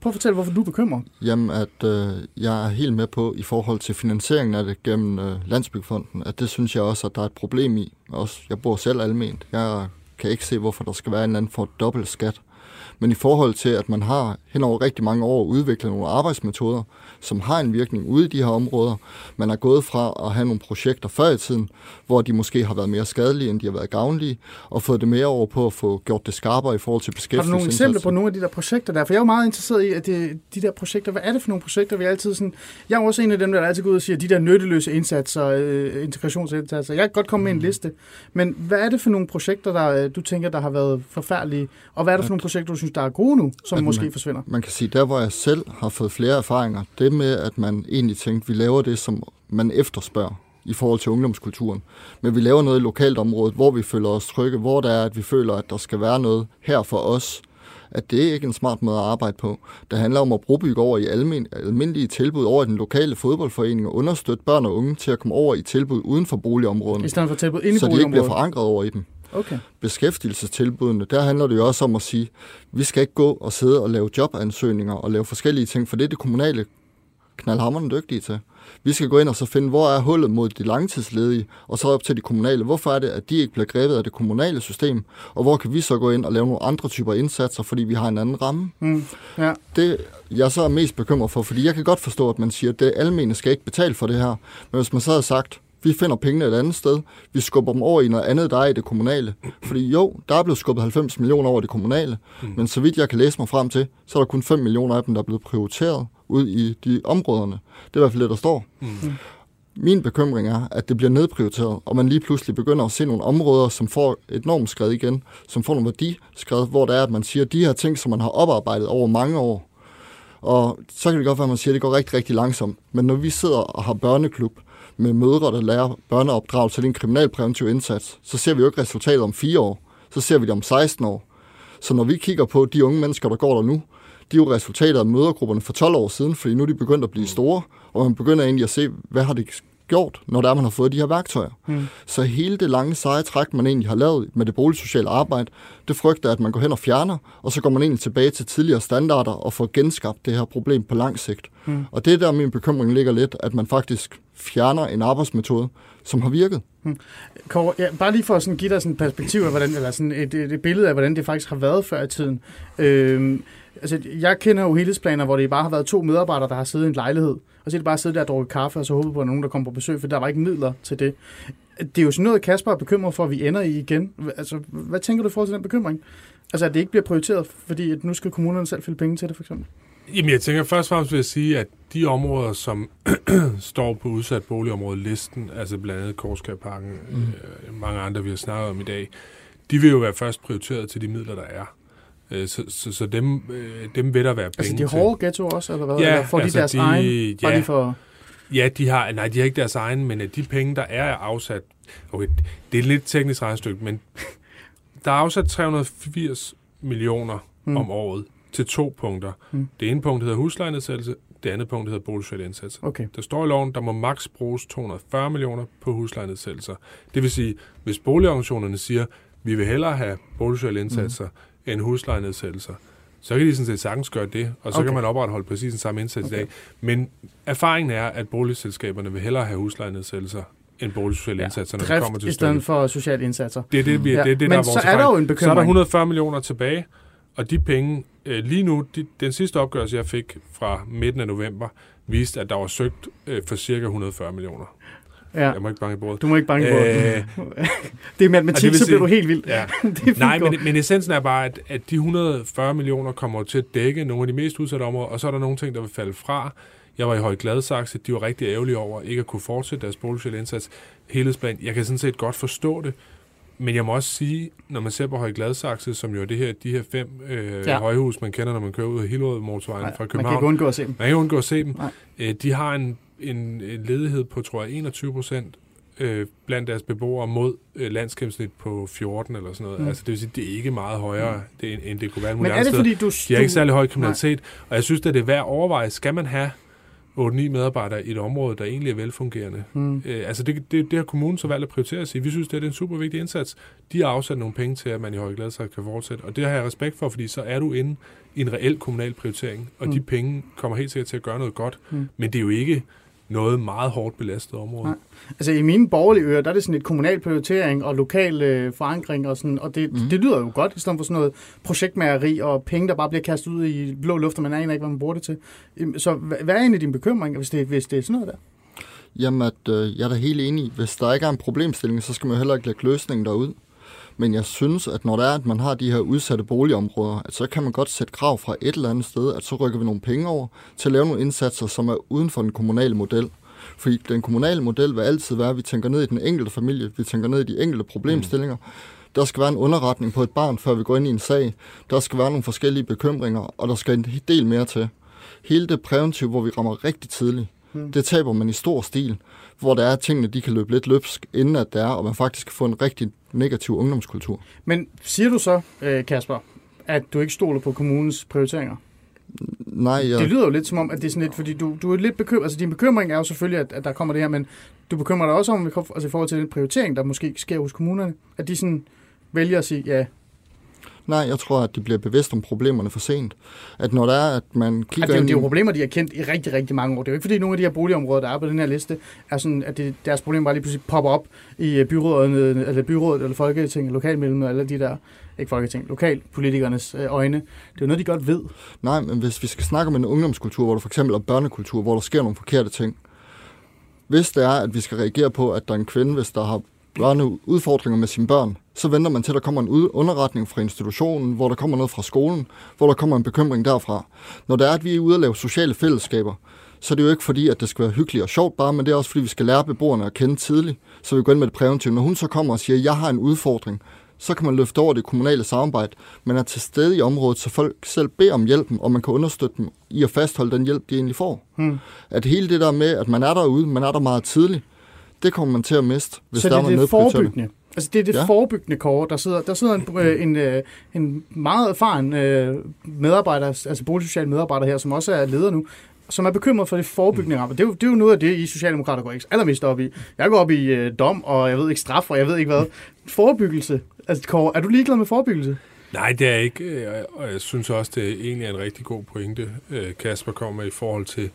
Speaker 2: Prøv at fortælle, hvorfor du er bekymret.
Speaker 4: Jamen, at øh, jeg er helt med på, i forhold til finansieringen af det gennem øh, Landsbygfonden, at det synes jeg også, at der er et problem i. Også, jeg bor selv alment. Jeg kan ikke se, hvorfor der skal være en eller anden for dobbelt skat. Men i forhold til, at man har hen over rigtig mange år udviklet nogle arbejdsmetoder, som har en virkning ude i de her områder. Man er gået fra at have nogle projekter før i tiden, hvor de måske har været mere skadelige, end de har været gavnlige, og fået det mere over på at få gjort det skarpere i forhold til beskæftigelse.
Speaker 2: Har du nogle eksempler på nogle af de der projekter der? For jeg er jo meget interesseret i, at det, de der projekter, hvad er det for nogle projekter, vi altid sådan... Jeg er også en af dem, der altid går ud og siger, de der nytteløse indsatser, øh, integrationsindsatser. Jeg kan godt komme med en mm. liste, men hvad er det for nogle projekter, der øh, du tænker, der har været forfærdelige, og hvad er det for nogle projekter, du synes, der er gode nu, som måske
Speaker 4: man,
Speaker 2: forsvinder?
Speaker 4: Man kan sige, der hvor jeg selv har fået flere erfaringer, det med, at man egentlig tænkte, at vi laver det, som man efterspørger i forhold til ungdomskulturen. Men vi laver noget i lokalt område, hvor vi føler os trygge, hvor der er, at vi føler, at der skal være noget her for os, at det er ikke en smart måde at arbejde på. Det handler om at brugbygge over i almen, almindelige tilbud over i den lokale fodboldforening og understøtte børn og unge til at komme over i tilbud uden for boligområderne.
Speaker 2: I stedet for tilbud ind i
Speaker 4: Så de ikke bliver forankret over i dem.
Speaker 2: Okay.
Speaker 4: Beskæftigelsestilbudene, der handler det jo også om at sige, vi skal ikke gå og sidde og lave jobansøgninger og lave forskellige ting, for det er det kommunale knaldhammerne dygtige til. Vi skal gå ind og så finde, hvor er hullet mod de langtidsledige, og så op til de kommunale. Hvorfor er det, at de ikke bliver grebet af det kommunale system? Og hvor kan vi så gå ind og lave nogle andre typer indsatser, fordi vi har en anden ramme?
Speaker 2: Mm, ja.
Speaker 4: Det, jeg så er mest bekymret for, fordi jeg kan godt forstå, at man siger, at det almene skal ikke betale for det her. Men hvis man så havde sagt, vi finder pengene et andet sted. Vi skubber dem over i noget andet, der er i det kommunale. Fordi jo, der er blevet skubbet 90 millioner over det kommunale, mm. men så vidt jeg kan læse mig frem til, så er der kun 5 millioner af dem, der er blevet prioriteret ud i de områderne. Det er i hvert fald det, der står. Mm. Min bekymring er, at det bliver nedprioriteret, og man lige pludselig begynder at se nogle områder, som får et normskred igen, som får nogle værdiskred, hvor der er, at man siger, at de her ting, som man har oparbejdet over mange år, og så kan det godt være, at man siger, at det går rigtig, rigtig langsomt. Men når vi sidder og har børneklub, med mødre, der lærer børneopdrag til en kriminalpræventiv indsats, så ser vi jo ikke resultatet om fire år. Så ser vi det om 16 år. Så når vi kigger på de unge mennesker, der går der nu, de er jo resultatet af mødergrupperne for 12 år siden, fordi nu er de begyndt at blive store, og man begynder egentlig at se, hvad har de gjort, når der er, man har fået de her værktøjer. Mm. Så hele det lange seje træk, man egentlig har lavet med det boligsociale arbejde, det frygter, at man går hen og fjerner, og så går man egentlig tilbage til tidligere standarder og får genskabt det her problem på lang sigt. Mm. Og det er der, min bekymring ligger lidt, at man faktisk fjerner en arbejdsmetode, som har virket. Hmm.
Speaker 2: Kåre, ja, bare lige for at sådan give dig sådan et perspektiv af, hvordan, eller sådan et, et, et billede af, hvordan det faktisk har været før i tiden. Øhm, altså, jeg kender jo helhedsplaner, hvor det bare har været to medarbejdere, der har siddet i en lejlighed, og så er det bare siddet der og drukket kaffe, og så håbet på, at nogen, der kommer på besøg, for der var ikke midler til det. Det er jo sådan noget, Kasper er bekymret for, at vi ender i igen. Altså, hvad tænker du i forhold til den bekymring? Altså, at det ikke bliver prioriteret, fordi at nu skal kommunerne selv fælde penge til det, for eksempel?
Speaker 3: Jamen, jeg tænker først og fremmest vil jeg sige, at de områder, som står på udsat boligområde listen, altså blandt andet Korskærparken, mm. øh, mange andre, vi har snakket om i dag, de vil jo være først prioriteret til de midler, der er. Øh, så, så, så dem, øh, dem vil der være
Speaker 2: altså,
Speaker 3: penge
Speaker 2: Altså de hårde ghettoer også, eller hvad?
Speaker 3: Ja,
Speaker 2: eller får
Speaker 3: altså
Speaker 2: de deres
Speaker 3: de,
Speaker 2: egen?
Speaker 3: Ja,
Speaker 2: de for...
Speaker 3: ja, de har, nej, de har ikke deres egen, men de penge, der er afsat, okay, det er et lidt teknisk regnestykke, men der er afsat 380 millioner mm. om året til to punkter. Mm. Det ene punkt hedder huslejenedsættelse, det andet punkt hedder boligsociale indsatser.
Speaker 2: Okay.
Speaker 3: Der står i loven, der må maks bruges 240 millioner på huslejenedsættelser. Det vil sige, hvis boligorganisationerne siger, vi vil hellere have boligsociale indsatser mm. End huslejenedsættelser, så kan de sådan set sagtens gøre det, og så okay. kan man opretholde præcis den samme indsats okay. i dag. Men erfaringen er, at boligselskaberne vil hellere have huslejenedsættelser end boligsociale ja, indsatser, når det kommer til
Speaker 2: i stedet for sociale indsatser.
Speaker 3: Det er det, vi, ja. det, er det
Speaker 2: Men
Speaker 3: der er vores
Speaker 2: så er der jo en bekymring.
Speaker 3: Så er der 140 millioner tilbage, og de penge, øh, lige nu, de, den sidste opgørelse, jeg fik fra midten af november, viste, at der var søgt øh, for cirka 140 millioner.
Speaker 2: Ja.
Speaker 3: Jeg må ikke bange i bordet.
Speaker 2: Du må ikke bange i bordet. Øh, det er matematik, det så bliver du helt vild.
Speaker 3: Ja. Nej, men, men essensen er bare, at, at de 140 millioner kommer til at dække nogle af de mest udsatte områder, og så er der nogle ting, der vil falde fra. Jeg var i Høj Gladsaxe, de var rigtig ærgerlige over ikke at kunne fortsætte deres boligsociale indsats. Helhedsplan, jeg kan sådan set godt forstå det, men jeg må også sige, når man ser på Høje Gladsaxe, som jo er det her, de her fem øh, ja. højhus, man kender, når man kører ud af Hillerød motorvejen fra København.
Speaker 2: Man kan ikke undgå at se dem.
Speaker 3: Man kan ikke undgå at se dem. Øh, de har en en, en ledighed på, tror jeg, 21 procent øh, blandt deres beboere mod øh, landsgennemsnit på 14 eller sådan noget. Mm. Altså det vil sige, det er ikke meget højere, mm. det, end det kunne være
Speaker 2: Men er det fordi, du...
Speaker 3: De har ikke særlig høj kriminalitet, Nej. og jeg synes, at det er værd at overveje, skal man have 8-9 medarbejdere i et område, der egentlig er velfungerende. Mm. Øh, altså det, det, det har kommunen så valgt at prioritere at sige, vi synes, det er en super vigtig indsats. De har afsat nogle penge til, at man i høj grad kan fortsætte, og det har jeg respekt for, fordi så er du inde i en reel kommunal prioritering, og mm. de penge kommer helt sikkert til at gøre noget godt, mm. men det er jo ikke noget meget hårdt belastet område. Nej.
Speaker 2: Altså i mine borgerlige ører, der er det sådan et kommunal prioritering og lokal øh, forankring, og, sådan, og det, mm. det lyder jo godt, i stedet for sådan noget projektmageri og penge, der bare bliver kastet ud i blå luft, og man aner ikke, hvad man bruger det til. Så hvad er egentlig din bekymring, hvis det, hvis det er sådan noget der?
Speaker 4: Jamen, at, øh, jeg er da helt enig. Hvis der ikke er en problemstilling, så skal man jo heller ikke lægge løsningen derud. Men jeg synes, at når det er, at man har de her udsatte boligområder, at så kan man godt sætte krav fra et eller andet sted, at så rykker vi nogle penge over til at lave nogle indsatser, som er uden for den kommunale model. Fordi den kommunale model vil altid være, at vi tænker ned i den enkelte familie, vi tænker ned i de enkelte problemstillinger. Mm. Der skal være en underretning på et barn, før vi går ind i en sag. Der skal være nogle forskellige bekymringer, og der skal en del mere til. Hele det præventive, hvor vi rammer rigtig tidligt, mm. det taber man i stor stil, hvor der er tingene, de kan løbe lidt løbsk, inden at det er, og man faktisk kan få en rigtig negativ ungdomskultur.
Speaker 2: Men siger du så, øh, Kasper, at du ikke stoler på kommunens prioriteringer?
Speaker 4: Nej, ja.
Speaker 2: Det lyder jo lidt som om, at det er sådan lidt, fordi du, du er lidt bekymret, altså din bekymring er jo selvfølgelig, at, at der kommer det her, men du bekymrer dig også om, altså i forhold til den prioritering, der måske sker hos kommunerne, at de sådan vælger at sige, ja,
Speaker 4: Nej, jeg tror, at de bliver bevidst om problemerne for sent. At når der er, at man kigger
Speaker 2: at det, ind... det er jo problemer, de har kendt i rigtig, rigtig mange år. Det er jo ikke, fordi nogle af de her boligområder, der er på den her liste, er sådan, at det, deres problemer bare lige pludselig popper op i øh, byrådet, eller byrådet, eller folketinget, lokalmedlemmer, og alle de der ikke folketing, lokalpolitikernes øh, øjne. Det er jo noget, de godt ved.
Speaker 4: Nej, men hvis vi skal snakke om en ungdomskultur, hvor der for eksempel er børnekultur, hvor der sker nogle forkerte ting. Hvis det er, at vi skal reagere på, at der er en kvinde, hvis der har børne udfordringer med sine børn, så venter man til, at der kommer en underretning fra institutionen, hvor der kommer noget fra skolen, hvor der kommer en bekymring derfra. Når det er, at vi er ude at lave sociale fællesskaber, så er det jo ikke fordi, at det skal være hyggeligt og sjovt bare, men det er også fordi, vi skal lære beboerne at kende tidligt, så vi går ind med det præventive. Når hun så kommer og siger, at jeg har en udfordring, så kan man løfte over det kommunale samarbejde. Man er til stede i området, så folk selv beder om hjælpen, og man kan understøtte dem i at fastholde den hjælp, de egentlig får. Hmm. At hele det der med, at man er derude, man er der meget tidligt, det kommer man til at miste, hvis så
Speaker 2: der
Speaker 4: det er
Speaker 2: det forebyggende? Altså det er det ja. forebyggende kår. Der sidder, der sidder en, øh, en, øh, en meget erfaren øh, medarbejder, altså boligsocial medarbejder her, som også er leder nu, som er bekymret for det forebyggende mm. Det er, jo, det er jo noget af det, I Socialdemokrater går ikke allermest op i. Jeg går op i øh, dom, og jeg ved ikke straf, og jeg ved ikke hvad. Forebyggelse. Altså, Kåre, er du ligeglad med forebyggelse?
Speaker 3: Nej, det er ikke, og jeg synes også, det er egentlig er en rigtig god pointe, Kasper kommer med i forhold til øh,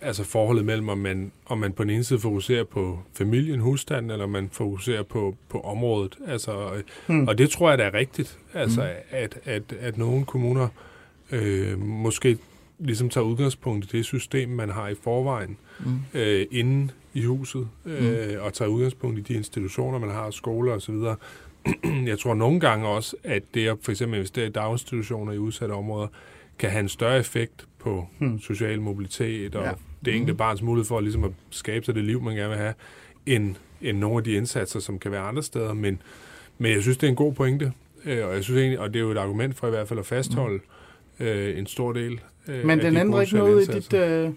Speaker 3: altså forholdet mellem, om man, om man på den ene side fokuserer på familien, husstanden, eller man fokuserer på, på området. Altså, hmm. Og det tror jeg, der er rigtigt, altså, hmm. at, at, at nogle kommuner øh, måske ligesom tager udgangspunkt i det system, man har i forvejen, mm. øh, inde i huset, øh, mm. og tager udgangspunkt i de institutioner, man har, skoler osv. Jeg tror nogle gange også, at det er for eksempel hvis det er daginstitutioner i udsatte områder, kan have en større effekt på hmm. social mobilitet og ja. det enkelte hmm. barns mulighed for ligesom at skabe sig det liv, man gerne vil have, end, end nogle af de indsatser, som kan være andre steder. Men, men jeg synes, det er en god pointe, øh, og jeg synes egentlig, og det er jo et argument for i hvert fald at fastholde hmm. øh, en stor del
Speaker 2: øh, Men den ændrer ikke noget indsatser. i dit... Øh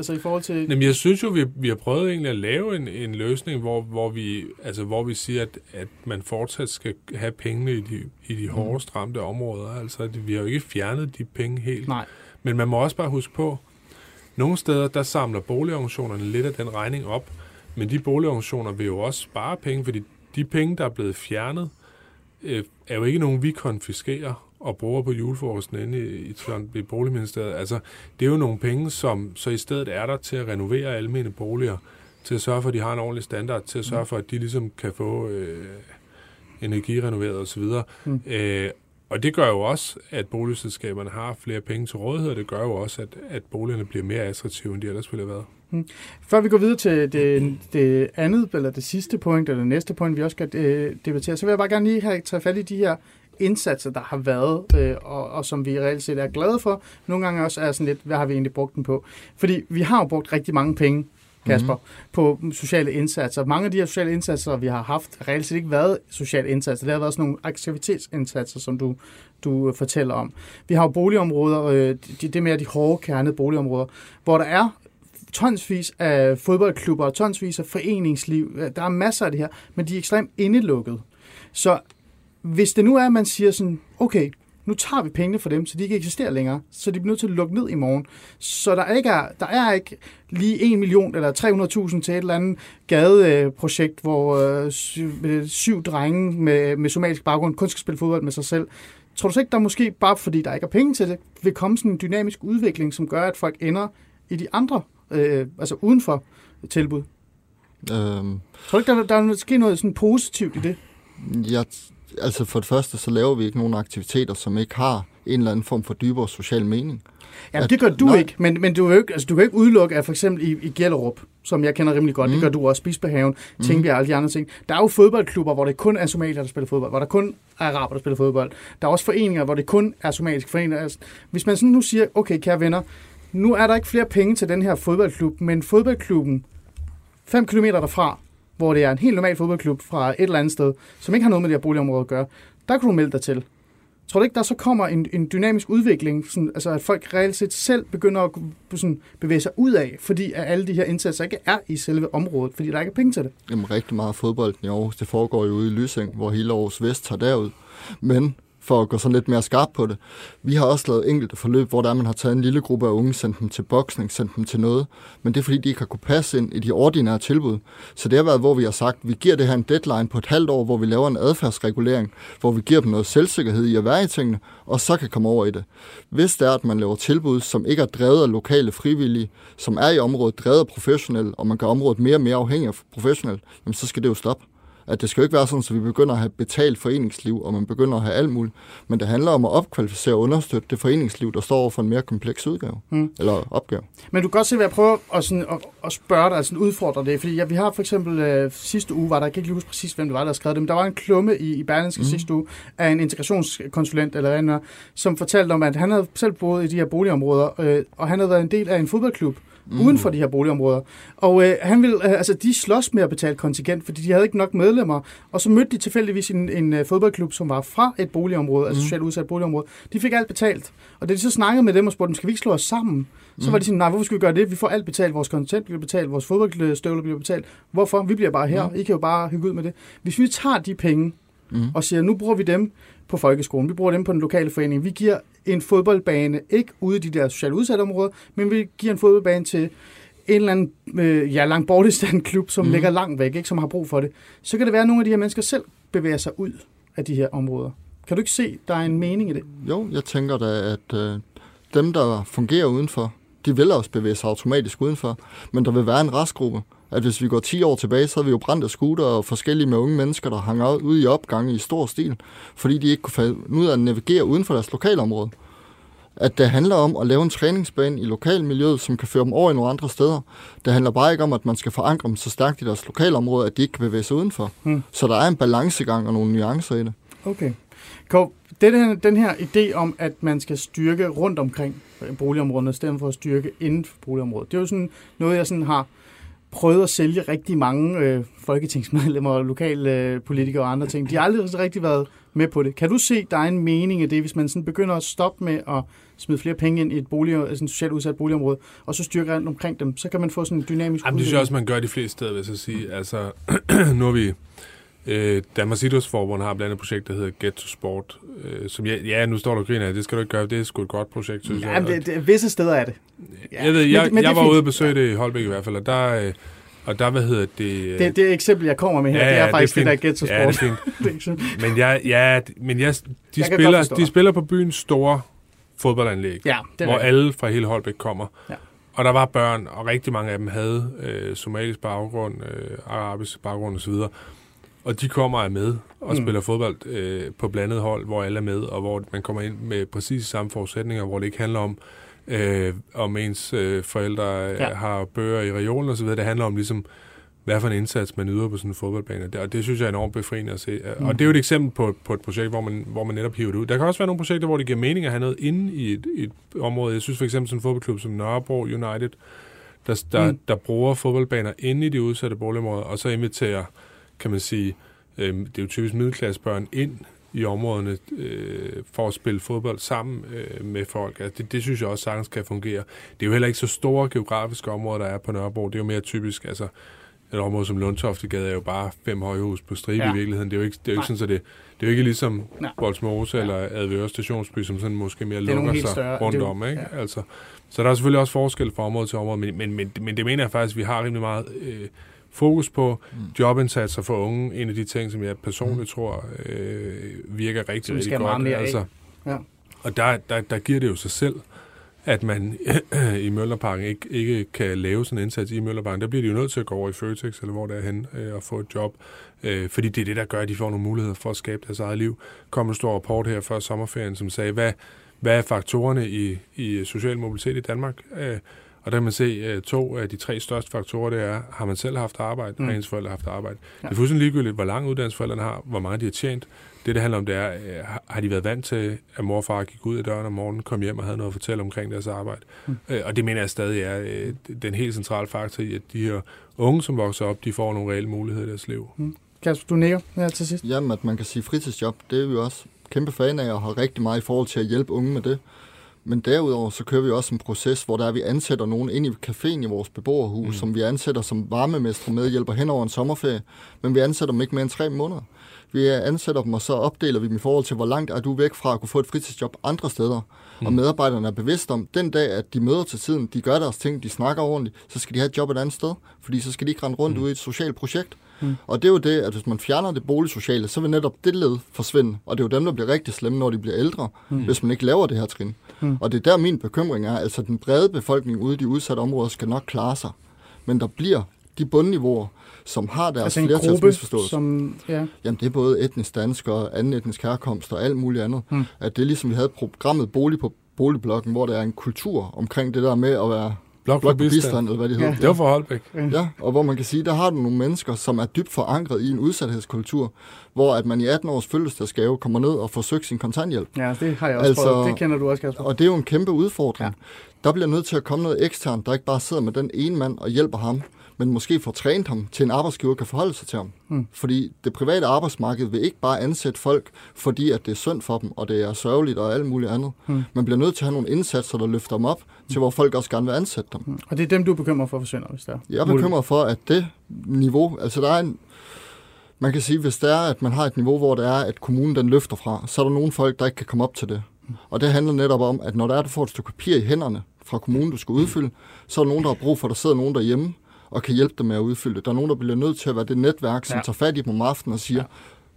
Speaker 2: Altså i forhold til...
Speaker 3: Jamen, jeg synes jo, vi, vi har prøvet egentlig at lave en, en løsning, hvor, hvor, vi, altså, hvor vi siger, at, at man fortsat skal have pengene i de, i de mm. hårdest ramte områder. Altså, vi har jo ikke fjernet de penge helt.
Speaker 2: Nej.
Speaker 3: Men man må også bare huske på, nogle steder, der samler boligorganisationerne lidt af den regning op, men de boligorganisationer vil jo også spare penge, fordi de penge, der er blevet fjernet, øh, er jo ikke nogen, vi konfiskerer og bruger på julefrokosten inde i, i, i Boligministeriet. Altså, det er jo nogle penge, som så i stedet er der til at renovere almene boliger, til at sørge for, at de har en ordentlig standard, til at sørge for, at de ligesom kan få øh, energirenoveret osv. Mm. Øh, og det gør jo også, at boligselskaberne har flere penge til rådighed, og det gør jo også, at, at boligerne bliver mere attraktive, end de ellers ville have været. Hmm.
Speaker 2: Før vi går videre til det, det andet, eller det sidste point, eller det næste point, vi også skal øh, debattere, så vil jeg bare gerne lige have taget fat i de her indsatser, der har været, øh, og, og som vi reelt set er glade for. Nogle gange også er sådan lidt, hvad har vi egentlig brugt den på? Fordi vi har jo brugt rigtig mange penge Kasper, mm-hmm. på sociale indsatser. Mange af de her sociale indsatser, vi har haft, har reelt set ikke været sociale indsatser. Det har været sådan nogle aktivitetsindsatser, som du, du øh, fortæller om. Vi har jo boligområder, øh, det, det mere de hårde kernede boligområder, hvor der er tonsvis af fodboldklubber tonsvis af foreningsliv. Der er masser af det her, men de er ekstremt indelukket. Så hvis det nu er, at man siger sådan, okay, nu tager vi pengene fra dem, så de ikke eksisterer længere, så de bliver nødt til at lukke ned i morgen. Så der, ikke er, der er ikke lige 1 million eller 300.000 til et eller andet gadeprojekt, hvor øh, syv, syv drenge med, med somalisk baggrund kun skal spille fodbold med sig selv. Tror du så ikke, der måske, bare fordi der ikke er penge til det, vil komme sådan en dynamisk udvikling, som gør, at folk ender i de andre, øh, altså uden for tilbud? Øhm, tror du ikke, der, der er måske noget sådan positivt i det?
Speaker 4: Jeg altså for det første, så laver vi ikke nogen aktiviteter, som ikke har en eller anden form for dybere social mening.
Speaker 2: Ja, det gør du nej. ikke, men, men du, jo ikke, altså, du kan ikke udelukke, at for eksempel i, i Gellerup, som jeg kender rimelig godt, mm. det gør du også, Bispehaven, mm. tænker jeg alle de andre ting. Der er jo fodboldklubber, hvor det kun er somalier, der spiller fodbold, hvor der kun er araber, der spiller fodbold. Der er også foreninger, hvor det kun er somaliske foreninger. Altså, hvis man sådan nu siger, okay, kære venner, nu er der ikke flere penge til den her fodboldklub, men fodboldklubben 5 km derfra hvor det er en helt normal fodboldklub fra et eller andet sted, som ikke har noget med det her boligområde at gøre, der kan du melde dig til. Tror du ikke, der så kommer en, en dynamisk udvikling, sådan, altså at folk reelt set selv begynder at sådan, bevæge sig ud af, fordi at alle de her indsatser ikke er i selve området, fordi der ikke er penge til det?
Speaker 4: Jamen rigtig meget fodbold i Aarhus, det foregår jo ude i Lysing, hvor hele Aarhus Vest tager derud. Men for at gå sådan lidt mere skarp på det. Vi har også lavet enkelte forløb, hvor der man har taget en lille gruppe af unge, sendt dem til boksning, sendt dem til noget, men det er fordi, de ikke har kunne passe ind i de ordinære tilbud. Så det har været, hvor vi har sagt, at vi giver det her en deadline på et halvt år, hvor vi laver en adfærdsregulering, hvor vi giver dem noget selvsikkerhed i at være i tingene, og så kan komme over i det. Hvis det er, at man laver tilbud, som ikke er drevet af lokale frivillige, som er i området drevet af professionelle, og man gør området mere og mere afhængig af professionelle, jamen så skal det jo stoppe at det skal jo ikke være sådan, at vi begynder at have betalt foreningsliv, og man begynder at have alt muligt. Men det handler om at opkvalificere og understøtte det foreningsliv, der står over for en mere kompleks udgave, hmm. eller opgave.
Speaker 2: Men du kan godt se, hvad jeg prøver at, sådan, at, at spørge dig, altså udfordre det. Fordi ja, vi har for eksempel øh, sidste uge, var der, jeg kan ikke huske præcis, hvem det var, der skrev det, men der var en klumme i, i Berlinske hmm. sidste uge af en integrationskonsulent, eller en, som fortalte om, at han havde selv boet i de her boligområder, øh, og han havde været en del af en fodboldklub, mm. uden for de her boligområder. Og øh, han ville, øh, altså, de slås med at betale kontingent, fordi de havde ikke nok medlemmer. Og så mødte de tilfældigvis en, en uh, fodboldklub, som var fra et boligområde, altså mm. altså socialt udsat boligområde. De fik alt betalt. Og da de så snakkede med dem og spurgte dem, skal vi ikke slå os sammen? Så mm. var de sådan, nej, hvorfor skal vi gøre det? Vi får alt betalt, vores kontingent bliver betalt, vores fodboldstøvler bliver betalt. Hvorfor? Vi bliver bare her. Mm. I kan jo bare hygge ud med det. Hvis vi tager de penge, mm. og siger, nu bruger vi dem på folkeskolen, vi bruger dem på den lokale forening, vi giver en fodboldbane, ikke ude i de der socialt udsatte områder, men vi giver en fodboldbane til en eller anden øh, ja, langt bortestand klub, som mm. ligger langt væk, ikke, som har brug for det, så kan det være, at nogle af de her mennesker selv bevæger sig ud af de her områder. Kan du ikke se, der er en mening i det?
Speaker 4: Jo, jeg tænker da, at øh, dem, der fungerer udenfor, de vil også bevæge sig automatisk udenfor, men der vil være en restgruppe, at hvis vi går 10 år tilbage, så har vi jo brændt af scooter og forskellige med unge mennesker, der hang ud i opgange i stor stil, fordi de ikke kunne falde ud af at navigere uden for deres lokalområde. At det handler om at lave en træningsbane i lokalmiljøet, som kan føre dem over i nogle andre steder. Det handler bare ikke om, at man skal forankre dem så stærkt i deres lokalområde, at de ikke kan bevæge sig udenfor. Hmm. Så der er en balancegang og nogle nuancer i det.
Speaker 2: Okay. Kåre, den her, den her idé om, at man skal styrke rundt omkring boligområderne, i stedet for at styrke inden for boligområdet, det er jo sådan noget, jeg sådan har prøvet at sælge rigtig mange øh, folketingsmedlemmer og lokale øh, politikere og andre ting. De har aldrig rigtig været med på det. Kan du se, der er en mening i det, hvis man sådan begynder at stoppe med at smide flere penge ind i et bolig, altså en socialt udsat boligområde, og så styrke alt omkring dem, så kan man få sådan en dynamisk
Speaker 3: Jamen, det synes jeg også, man gør de fleste steder, hvis jeg sige. Altså, nu har vi Øh, Danmarks Idrætsforbund har blandt andet et projekt, der hedder Get to Sport, øh, som ja, ja, nu står du og griner det skal du ikke gøre, det er sgu et godt projekt, synes
Speaker 2: ja, jeg. Det, det, visse steder er det.
Speaker 3: Ja. Jeg, ved, jeg, men, men jeg var ude og besøge det i Holbæk i hvert fald, og der, øh, og der hvad hedder det...
Speaker 2: Øh, det, det eksempel, jeg kommer med her, ja, det er faktisk det, er det der Get to Sport.
Speaker 3: Ja, det er fint. men jeg, ja, men jeg, de, jeg spiller, de spiller på byens store fodboldanlæg,
Speaker 2: ja, det
Speaker 3: hvor alle fra hele Holbæk kommer. Ja. Og der var børn, og rigtig mange af dem havde øh, somalisk baggrund, øh, arabisk baggrund osv., og de kommer er med og mm. spiller fodbold øh, på blandet hold, hvor alle er med, og hvor man kommer ind med præcis samme forudsætninger, hvor det ikke handler om, øh, om ens øh, forældre øh, ja. har bøger i regionen osv. Det handler om ligesom, hvad for en indsats man yder på sådan en fodboldbane. Og det, og det synes jeg er enormt befriende at se. Mm. Og det er jo et eksempel på, på et projekt, hvor man, hvor man netop hiver det ud. Der kan også være nogle projekter, hvor det giver mening at have noget inde i et, et område. Jeg synes for eksempel sådan en fodboldklub som Nørrebro United, der, der, mm. der bruger fodboldbaner inde i de udsatte boligområder, og så inviterer, kan man sige, øh, det er jo typisk middelklassebørn ind i områderne øh, for at spille fodbold sammen øh, med folk. Altså, det, det synes jeg også sagtens kan fungere. Det er jo heller ikke så store geografiske områder, der er på Nørrebro. Det er jo mere typisk, altså et område som Lundtoftegade er jo bare fem højhus på stribe ja. i virkeligheden. Det er jo ikke, det er jo ikke sådan, så det, det er jo ikke ligesom Voldsmose ja. eller Advøre Stationsby, som sådan måske mere lukker sig større. rundt jo, om. Ikke? Ja. Altså, så der er selvfølgelig også forskel fra område til område, men, men, men, men det mener jeg faktisk, at vi har rimelig meget øh, fokus på mm. jobindsatser for unge. En af de ting, som jeg personligt mm. tror øh, virker rigtig, rigtig godt. Mere altså, ja. Og der, der, der giver det jo sig selv, at man i Møllerparken ikke, ikke kan lave sådan en indsats i Møllerparken. Der bliver de jo nødt til at gå over i Føtex, eller hvor det er hen, øh, og få et job. Øh, fordi det er det, der gør, at de får nogle muligheder for at skabe deres eget liv. kom en stor rapport her før sommerferien, som sagde, hvad, hvad er faktorerne i, i social mobilitet i Danmark? Øh, og der kan man se, at to af de tre største faktorer, det er, har man selv haft arbejde, mm. og ens forældre har haft arbejde. Ja. Det er fuldstændig ligegyldigt, hvor lang uddannelse forældrene har, hvor meget de har tjent. Det, det handler om, det er, øh, har de været vant til, at mor og far gik ud af døren om morgenen, kom hjem og havde noget at fortælle omkring deres arbejde. Mm. Øh, og det mener jeg stadig er øh, den helt centrale faktor i, at de her unge, som vokser op, de får nogle reelle muligheder i deres liv. Mm.
Speaker 2: Kasper, du nikker her til sidst.
Speaker 4: Jamen, at man kan sige fritidsjob, det er vi også kæmpe fan af, og har rigtig meget i forhold til at hjælpe unge med det. Men derudover så kører vi også en proces, hvor der er, vi ansætter nogen ind i caféen i vores beboerhus, mm. som vi ansætter som varmemestre med, hjælper hen over en sommerferie, men vi ansætter dem ikke mere end tre måneder. Vi ansætter dem, og så opdeler vi dem i forhold til, hvor langt er du væk fra at kunne få et fritidsjob andre steder. Mm. Og medarbejderne er bevidste om, den dag, at de møder til tiden, de gør deres ting, de snakker ordentligt, så skal de have et job et andet sted, fordi så skal de ikke rende rundt mm. ud i et socialt projekt. Mm. Og det er jo det, at hvis man fjerner det boligsociale, så vil netop det led forsvinde. Og det er jo dem, der bliver rigtig slemme, når de bliver ældre, mm. hvis man ikke laver det her trin. Mm. Og det er der min bekymring er, altså den brede befolkning ude i de udsatte områder skal nok klare sig. Men der bliver de bundniveauer, som har deres altså flertalsmisforståelse. Som, ja. Jamen det er både etnisk dansk og anden etnisk herkomst og alt muligt andet. Mm. At det er ligesom, vi havde programmet Bolig på boligblokken, hvor der er en kultur omkring det der med at være
Speaker 3: Blok for bistand,
Speaker 4: eller hvad det hedder.
Speaker 3: Ja. Det var for Holbæk.
Speaker 4: Ja, og hvor man kan sige, der har du nogle mennesker, som er dybt forankret i en udsatthedskultur, hvor at man i 18 års fødselsdagsgave kommer ned og får søgt sin kontanthjælp.
Speaker 2: Ja, det har jeg også altså, prøvet. Det kender du også, Kasper.
Speaker 4: Og det er jo en kæmpe udfordring. Ja. Der bliver nødt til at komme noget eksternt, der ikke bare sidder med den ene mand og hjælper ham, men måske får trænet ham til en arbejdsgiver kan forholde sig til ham. Mm. Fordi det private arbejdsmarked vil ikke bare ansætte folk, fordi at det er synd for dem, og det er sørgeligt og alt muligt andet. Mm. Man bliver nødt til at have nogle indsatser, der løfter dem op, til hvor folk også gerne vil ansætte dem. Mm.
Speaker 2: Og det er dem, du er bekymret for forsvinder, hvis der er?
Speaker 4: Jeg er bekymret for, at det niveau, altså der er en, man kan sige, hvis det er, at man har et niveau, hvor det er, at kommunen den løfter fra, så er der nogle folk, der ikke kan komme op til det. Mm. Og det handler netop om, at når der er, du får et stykke papir i hænderne fra kommunen, du skal udfylde, så er der nogen, der har brug for, at der sidder nogen derhjemme, og kan hjælpe dem med at udfylde det. Der er nogen, der bliver nødt til at være det netværk, som ja. tager fat i dem om aftenen og siger, ja.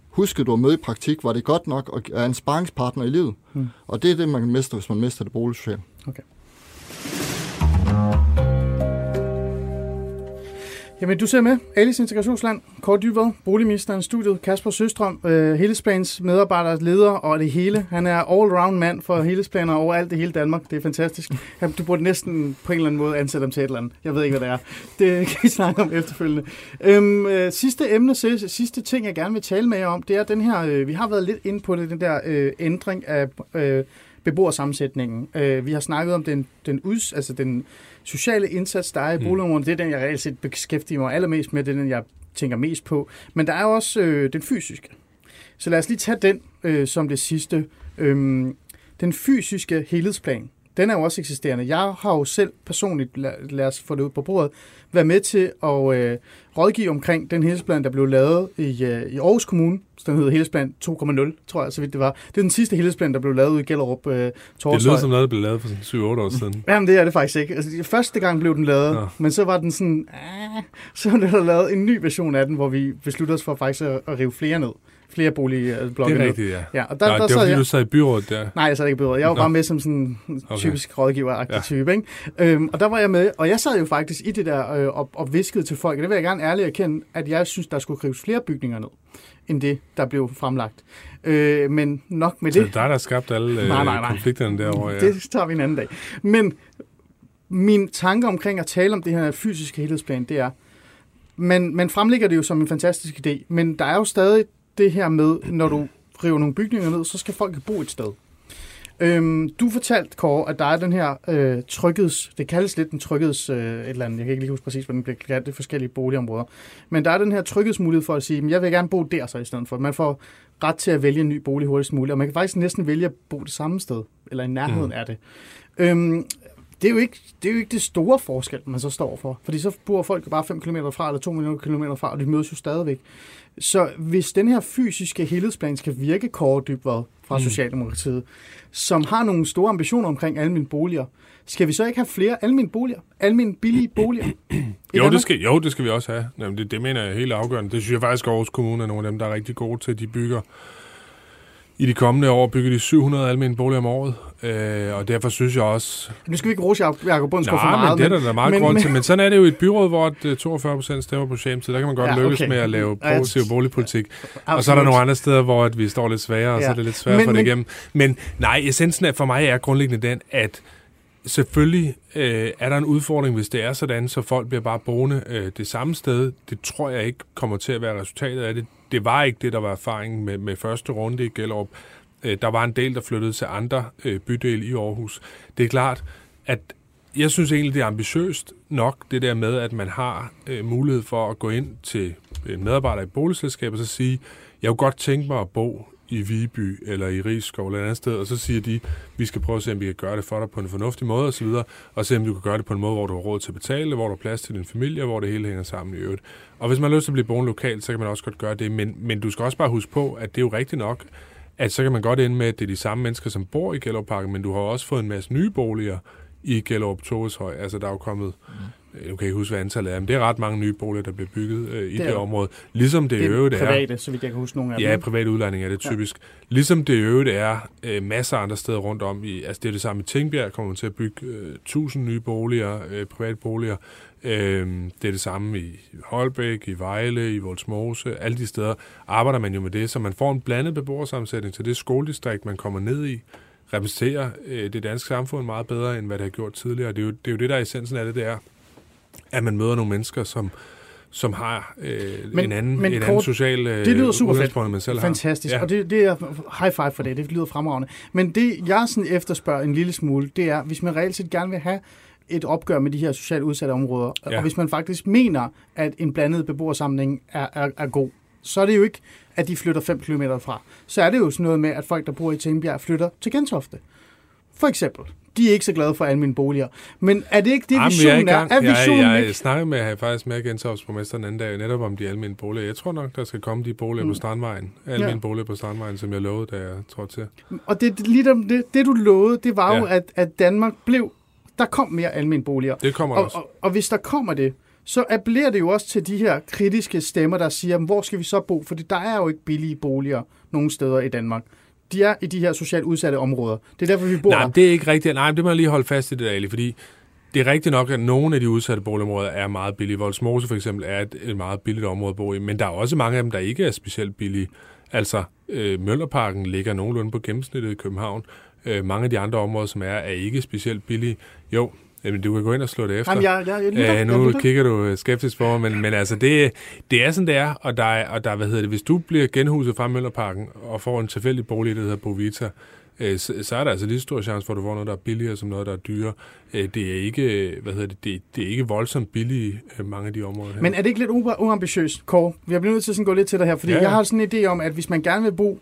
Speaker 4: husk du at møde i praktik, var det godt nok, og er en sparringspartner i livet. Mm. Og det er det, man kan miste, hvis man mister det boligsociale. Okay.
Speaker 2: Jamen, du ser med. Alice Integrationsland, Kort Dybvad, boligministeren, studiet, Kasper Søstrøm, øh, Helhedsplans medarbejder, leder og det hele. Han er all-round mand for Helhedsplaner over alt det hele Danmark. Det er fantastisk. Du burde næsten på en eller anden måde ansætte ham til et eller andet. Jeg ved ikke, hvad det er. Det kan vi snakke om efterfølgende. Øhm, øh, sidste emne, sidste ting, jeg gerne vil tale med jer om, det er den her, øh, vi har været lidt inde på det, den der øh, ændring af øh, beboersammensætningen. Øh, vi har snakket om den, den, uds, altså den sociale indsats, der er i mm. boligområdet. Det er den, jeg reelt set beskæftiger mig allermest med. Det er den, jeg tænker mest på. Men der er også øh, den fysiske. Så lad os lige tage den øh, som det sidste. Øhm, den fysiske helhedsplan, den er jo også eksisterende. Jeg har jo selv personligt, lad, lad os få det ud på bordet, været med til at øh, rådgive omkring den helhedsplan, der blev lavet i, øh, i Aarhus Kommune. Den hedder helhedsplan 2.0, tror jeg, så vidt det var. Det er den sidste helhedsplan, der blev lavet i Gellerup øh,
Speaker 3: Torshøj. Det lyder som noget, der blev lavet for 7-8 år siden.
Speaker 2: Jamen, det er det faktisk ikke. Altså, første gang blev den lavet, ja. men så var den sådan... Øh, så blev der lavet en ny version af den, hvor vi besluttede os for faktisk at, at rive flere ned flere boligblokke.
Speaker 3: Det er rigtigt, ja.
Speaker 2: ja
Speaker 3: og der, Nej, der det var, fordi jeg... du sad i byrådet der.
Speaker 2: Nej, jeg sad ikke i byrådet. Jeg var Nå. bare med som sådan en typisk okay. rådgiver ja. type. Ikke? Øhm, og der var jeg med, og jeg sad jo faktisk i det der øh, og, og viskede til folk, og det vil jeg gerne ærligt erkende, at jeg synes, der skulle krives flere bygninger ned end det, der blev fremlagt. Øh, men nok med det...
Speaker 3: Så det er dig, der har skabt alle øh, nej, nej, nej. konflikterne derovre, ja.
Speaker 2: Det tager vi en anden dag. Men min tanke omkring at tale om det her fysiske helhedsplan, det er, man, man fremlægger det jo som en fantastisk idé, men der er jo stadig det her med, når du river nogle bygninger ned, så skal folk bo et sted. Øhm, du fortalte, Kåre, at der er den her øh, trykkets, det kaldes lidt en trykkets, øh, et eller andet, jeg kan ikke lige huske præcis, hvordan det bliver kaldt, det er forskellige boligområder. Men der er den her trykkesmulighed for at sige, jeg vil gerne bo der så i stedet for. Man får ret til at vælge en ny bolig hurtigst muligt, og man kan faktisk næsten vælge at bo det samme sted, eller i nærheden mm. af det. Øhm, det er, jo ikke, det er jo ikke det store forskel, man så står for. Fordi så bor folk jo bare 5 km fra, eller 2 km fra, og de mødes jo stadigvæk. Så hvis den her fysiske helhedsplan skal virke, Kåre Dybvad fra mm. Socialdemokratiet, som har nogle store ambitioner omkring almindelige boliger, skal vi så ikke have flere almindelige boliger? Almindelige billige boliger?
Speaker 3: jo, det skal, jo, det skal vi også have. Jamen, det, det mener jeg er helt afgørende. Det synes jeg faktisk, at Aarhus Kommune er nogle af dem, der er rigtig gode til. De bygger i de kommende år bygger de 700 almindelige boliger om året, øh, og derfor synes jeg også...
Speaker 2: Nu skal vi ikke rose Jacob Bundsgaard for
Speaker 3: meget. men det er der, der meget men, grund til. Men sådan er det jo i et byråd, hvor 42 procent stemmer på Shame, så der kan man godt ja, lykkes okay. med at lave progressiv boligpolitik. Ja, og så er der nogle andre steder, hvor at vi står lidt sværere, og ja. så er det lidt svært at få det igennem. Men nej, essensen af for mig er grundlæggende den, at selvfølgelig øh, er der en udfordring, hvis det er sådan, så folk bliver bare boende øh, det samme sted. Det tror jeg ikke kommer til at være resultatet af det det var ikke det, der var erfaringen med, med første runde i Gellerup. Øh, der var en del, der flyttede til andre øh, bydele i Aarhus. Det er klart, at jeg synes egentlig, det er ambitiøst nok, det der med, at man har øh, mulighed for at gå ind til medarbejdere medarbejder i boligselskabet og så sige, jeg kunne godt tænke mig at bo i Viby eller i Rigskov eller et andet sted, og så siger de, vi skal prøve at se, om vi kan gøre det for dig på en fornuftig måde osv., og se, om du kan gøre det på en måde, hvor du har råd til at betale, hvor du har plads til din familie, hvor det hele hænger sammen i øvrigt. Og hvis man har lyst til at blive boende lokalt, så kan man også godt gøre det, men, men du skal også bare huske på, at det er jo rigtigt nok, at så kan man godt ende med, at det er de samme mennesker, som bor i Gellerparken, men du har også fået en masse nye boliger i Gellerup Torveshøj. Altså, der er jo kommet mm nu kan jeg ikke huske, hvad antallet er, men det er ret mange nye boliger, der bliver bygget øh, i det, det område. Ligesom det, det øvrigt
Speaker 2: er... private, så vidt jeg kan huske nogle af
Speaker 3: dem. Ja, private udlejning er det typisk. Ja. Ligesom det øvrigt er øh, masser af andre steder rundt om. I, altså det er det samme i Tingbjerg, kommer man til at bygge øh, 1000 nye boliger, øh, private boliger. Øh, det er det samme i Holbæk, i Vejle, i Voldsmose. Alle de steder arbejder man jo med det, så man får en blandet beboersammensætning til det skoledistrikt, man kommer ned i repræsenterer øh, det danske samfund meget bedre, end hvad det har gjort tidligere. Det er jo det, er jo det der er essensen af det, det er at man møder nogle mennesker, som, som har øh, men, en anden, men en kort, anden social øh,
Speaker 2: det lyder super fedt. man selv Fantastisk, ja. og det, det er high five for det, det lyder fremragende. Men det, jeg sådan efterspørger en lille smule, det er, hvis man reelt set gerne vil have et opgør med de her socialt udsatte områder, ja. og hvis man faktisk mener, at en blandet beboersamling er, er, er god, så er det jo ikke, at de flytter 5 km fra. Så er det jo sådan noget med, at folk, der bor i Tingbjerg, flytter til Gentofte. For eksempel de er ikke så glade for almindelige boliger. Men er det ikke det, Jamen, visionen er? Er
Speaker 3: visionen
Speaker 2: jeg,
Speaker 3: jeg,
Speaker 2: jeg
Speaker 3: ikke? snakkede med, faktisk med Gentofs borgmester den anden dag, netop om de almindelige boliger. Jeg tror nok, der skal komme de boliger mm. på Strandvejen. Almindelige ja. boliger på Strandvejen, som jeg lovede, da jeg tror til.
Speaker 2: Og det, lige det, det, du lovede, det var ja. jo, at, at Danmark blev... Der kom mere almindelige boliger.
Speaker 3: Det kommer
Speaker 2: og,
Speaker 3: også.
Speaker 2: Og, og hvis der kommer det, så appellerer det jo også til de her kritiske stemmer, der siger, hvor skal vi så bo? Fordi der er jo ikke billige boliger nogen steder i Danmark de er i de her socialt udsatte områder. Det er derfor, vi bor
Speaker 3: Nej, det er ikke rigtigt. Nej, det må jeg lige holde fast i det, Ali, fordi det er rigtigt nok, at nogle af de udsatte boligområder er meget billige. Voldsmose for eksempel er et, et meget billigt område at bo i, men der er også mange af dem, der ikke er specielt billige. Altså, øh, Møllerparken ligger nogenlunde på gennemsnittet i København. Øh, mange af de andre områder, som er, er ikke specielt billige. Jo, Jamen, du kan gå ind og slå det efter.
Speaker 2: Jamen, jeg, jeg, jeg,
Speaker 3: jeg, nu jeg kigger du øh, skeptisk på mig, men, men altså, det, det er sådan, det er. Og der, er, og der, hvad hedder det, hvis du bliver genhuset fra Møllerparken og får en tilfældig bolig, der hedder Bovita, øh, så, så er der altså lige stor chance for, at du får noget, der er billigere, som noget, der er dyrere. Øh, det er ikke, hvad hedder det, det, det er ikke voldsomt billige, øh, mange af de områder her.
Speaker 2: Men er det ikke lidt uambitiøst, Kåre? Vi har blevet nødt til at gå lidt til det her, fordi ja, ja. jeg har sådan en idé om, at hvis man gerne vil bo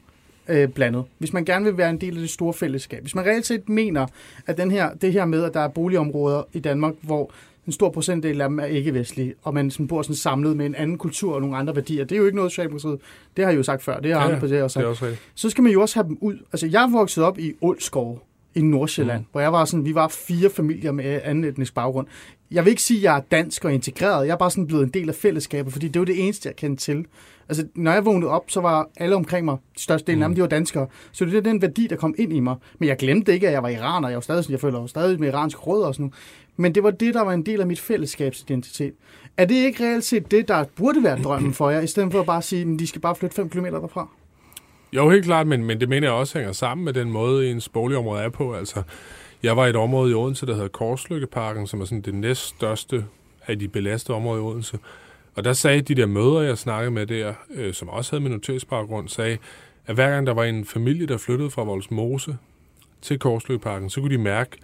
Speaker 2: øh, blandet. Hvis man gerne vil være en del af det store fællesskab. Hvis man reelt set mener, at den her, det her med, at der er boligområder i Danmark, hvor en stor procentdel af dem er ikke-vestlige, og man sådan bor sådan samlet med en anden kultur og nogle andre værdier. Det er jo ikke noget Socialdemokratiet. Det har jeg jo sagt før. Det har ja, andre partier også sagt.
Speaker 3: Det er også rigtigt.
Speaker 2: Så skal man jo også have dem ud. Altså, jeg vokset op i Ålskov i Nordsjælland, mm. hvor jeg var sådan, vi var fire familier med anden etnisk baggrund. Jeg vil ikke sige, at jeg er dansk og integreret. Jeg er bare sådan blevet en del af fællesskabet, fordi det var det eneste, jeg kendte til. Altså, når jeg vågnede op, så var alle omkring mig, størstedelen mm. af dem, de var danskere. Så det er den værdi, der kom ind i mig. Men jeg glemte ikke, at jeg var iraner. Jeg var stadig, jeg føler var stadig med iransk rødder og sådan noget. Men det var det, der var en del af mit fællesskabsidentitet. Er det ikke reelt set det, der burde være drømmen for jer, i stedet for at bare sige, at de skal bare flytte 5 km derfra?
Speaker 3: Jo, helt klart, men, men det mener jeg også hænger sammen med den måde, ens boligområde er på. Altså, jeg var i et område i Odense, der hedder Korslykkeparken, som er sådan det næststørste af de belastede områder i Odense. Og der sagde de der mødre, jeg snakkede med der, øh, som også havde minoritetsbaggrund, sagde, at hver gang der var en familie, der flyttede fra Voldsmose til Korsløgparken, så kunne de mærke,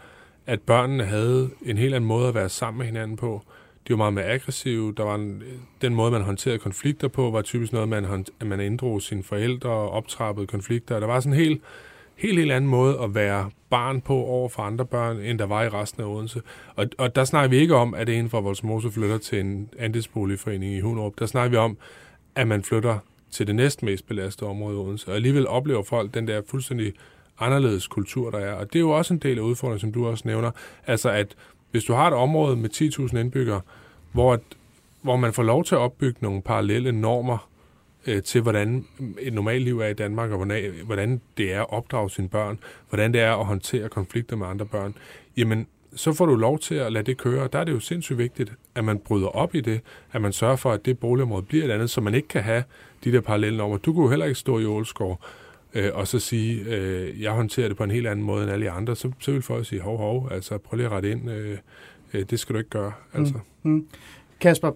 Speaker 3: at børnene havde en helt anden måde at være sammen med hinanden på. De var meget mere aggressive. Der var en, den måde, man håndterede konflikter på, var typisk noget, man, hånd, at man inddrog sine forældre og optrappede konflikter. Der var sådan en helt, helt, helt anden måde at være barn på over for andre børn, end der var i resten af Odense. Og, og der snakker vi ikke om, at en fra Voldsmose flytter til en andelsboligforening i Hunderup. Der snakker vi om, at man flytter til det næstmest belastede område i Odense. Og alligevel oplever folk den der fuldstændig anderledes kultur, der er. Og det er jo også en del af udfordringen, som du også nævner. Altså at hvis du har et område med 10.000 indbyggere, hvor, hvor man får lov til at opbygge nogle parallelle normer øh, til, hvordan et normalt liv er i Danmark, og hvordan, hvordan det er at opdrage sine børn, hvordan det er at håndtere konflikter med andre børn, jamen så får du lov til at lade det køre. Der er det jo sindssygt vigtigt, at man bryder op i det, at man sørger for, at det boligområde bliver et andet, så man ikke kan have de der parallelle normer. Du kunne jo heller ikke stå i Ålskov øh, og så sige, øh, jeg håndterer det på en helt anden måde end alle andre, så, så vil folk sige, hov, hov, altså prøv lige at rette ind, øh, øh, det skal du ikke gøre. Altså.
Speaker 2: Mm. Mm. Kasper,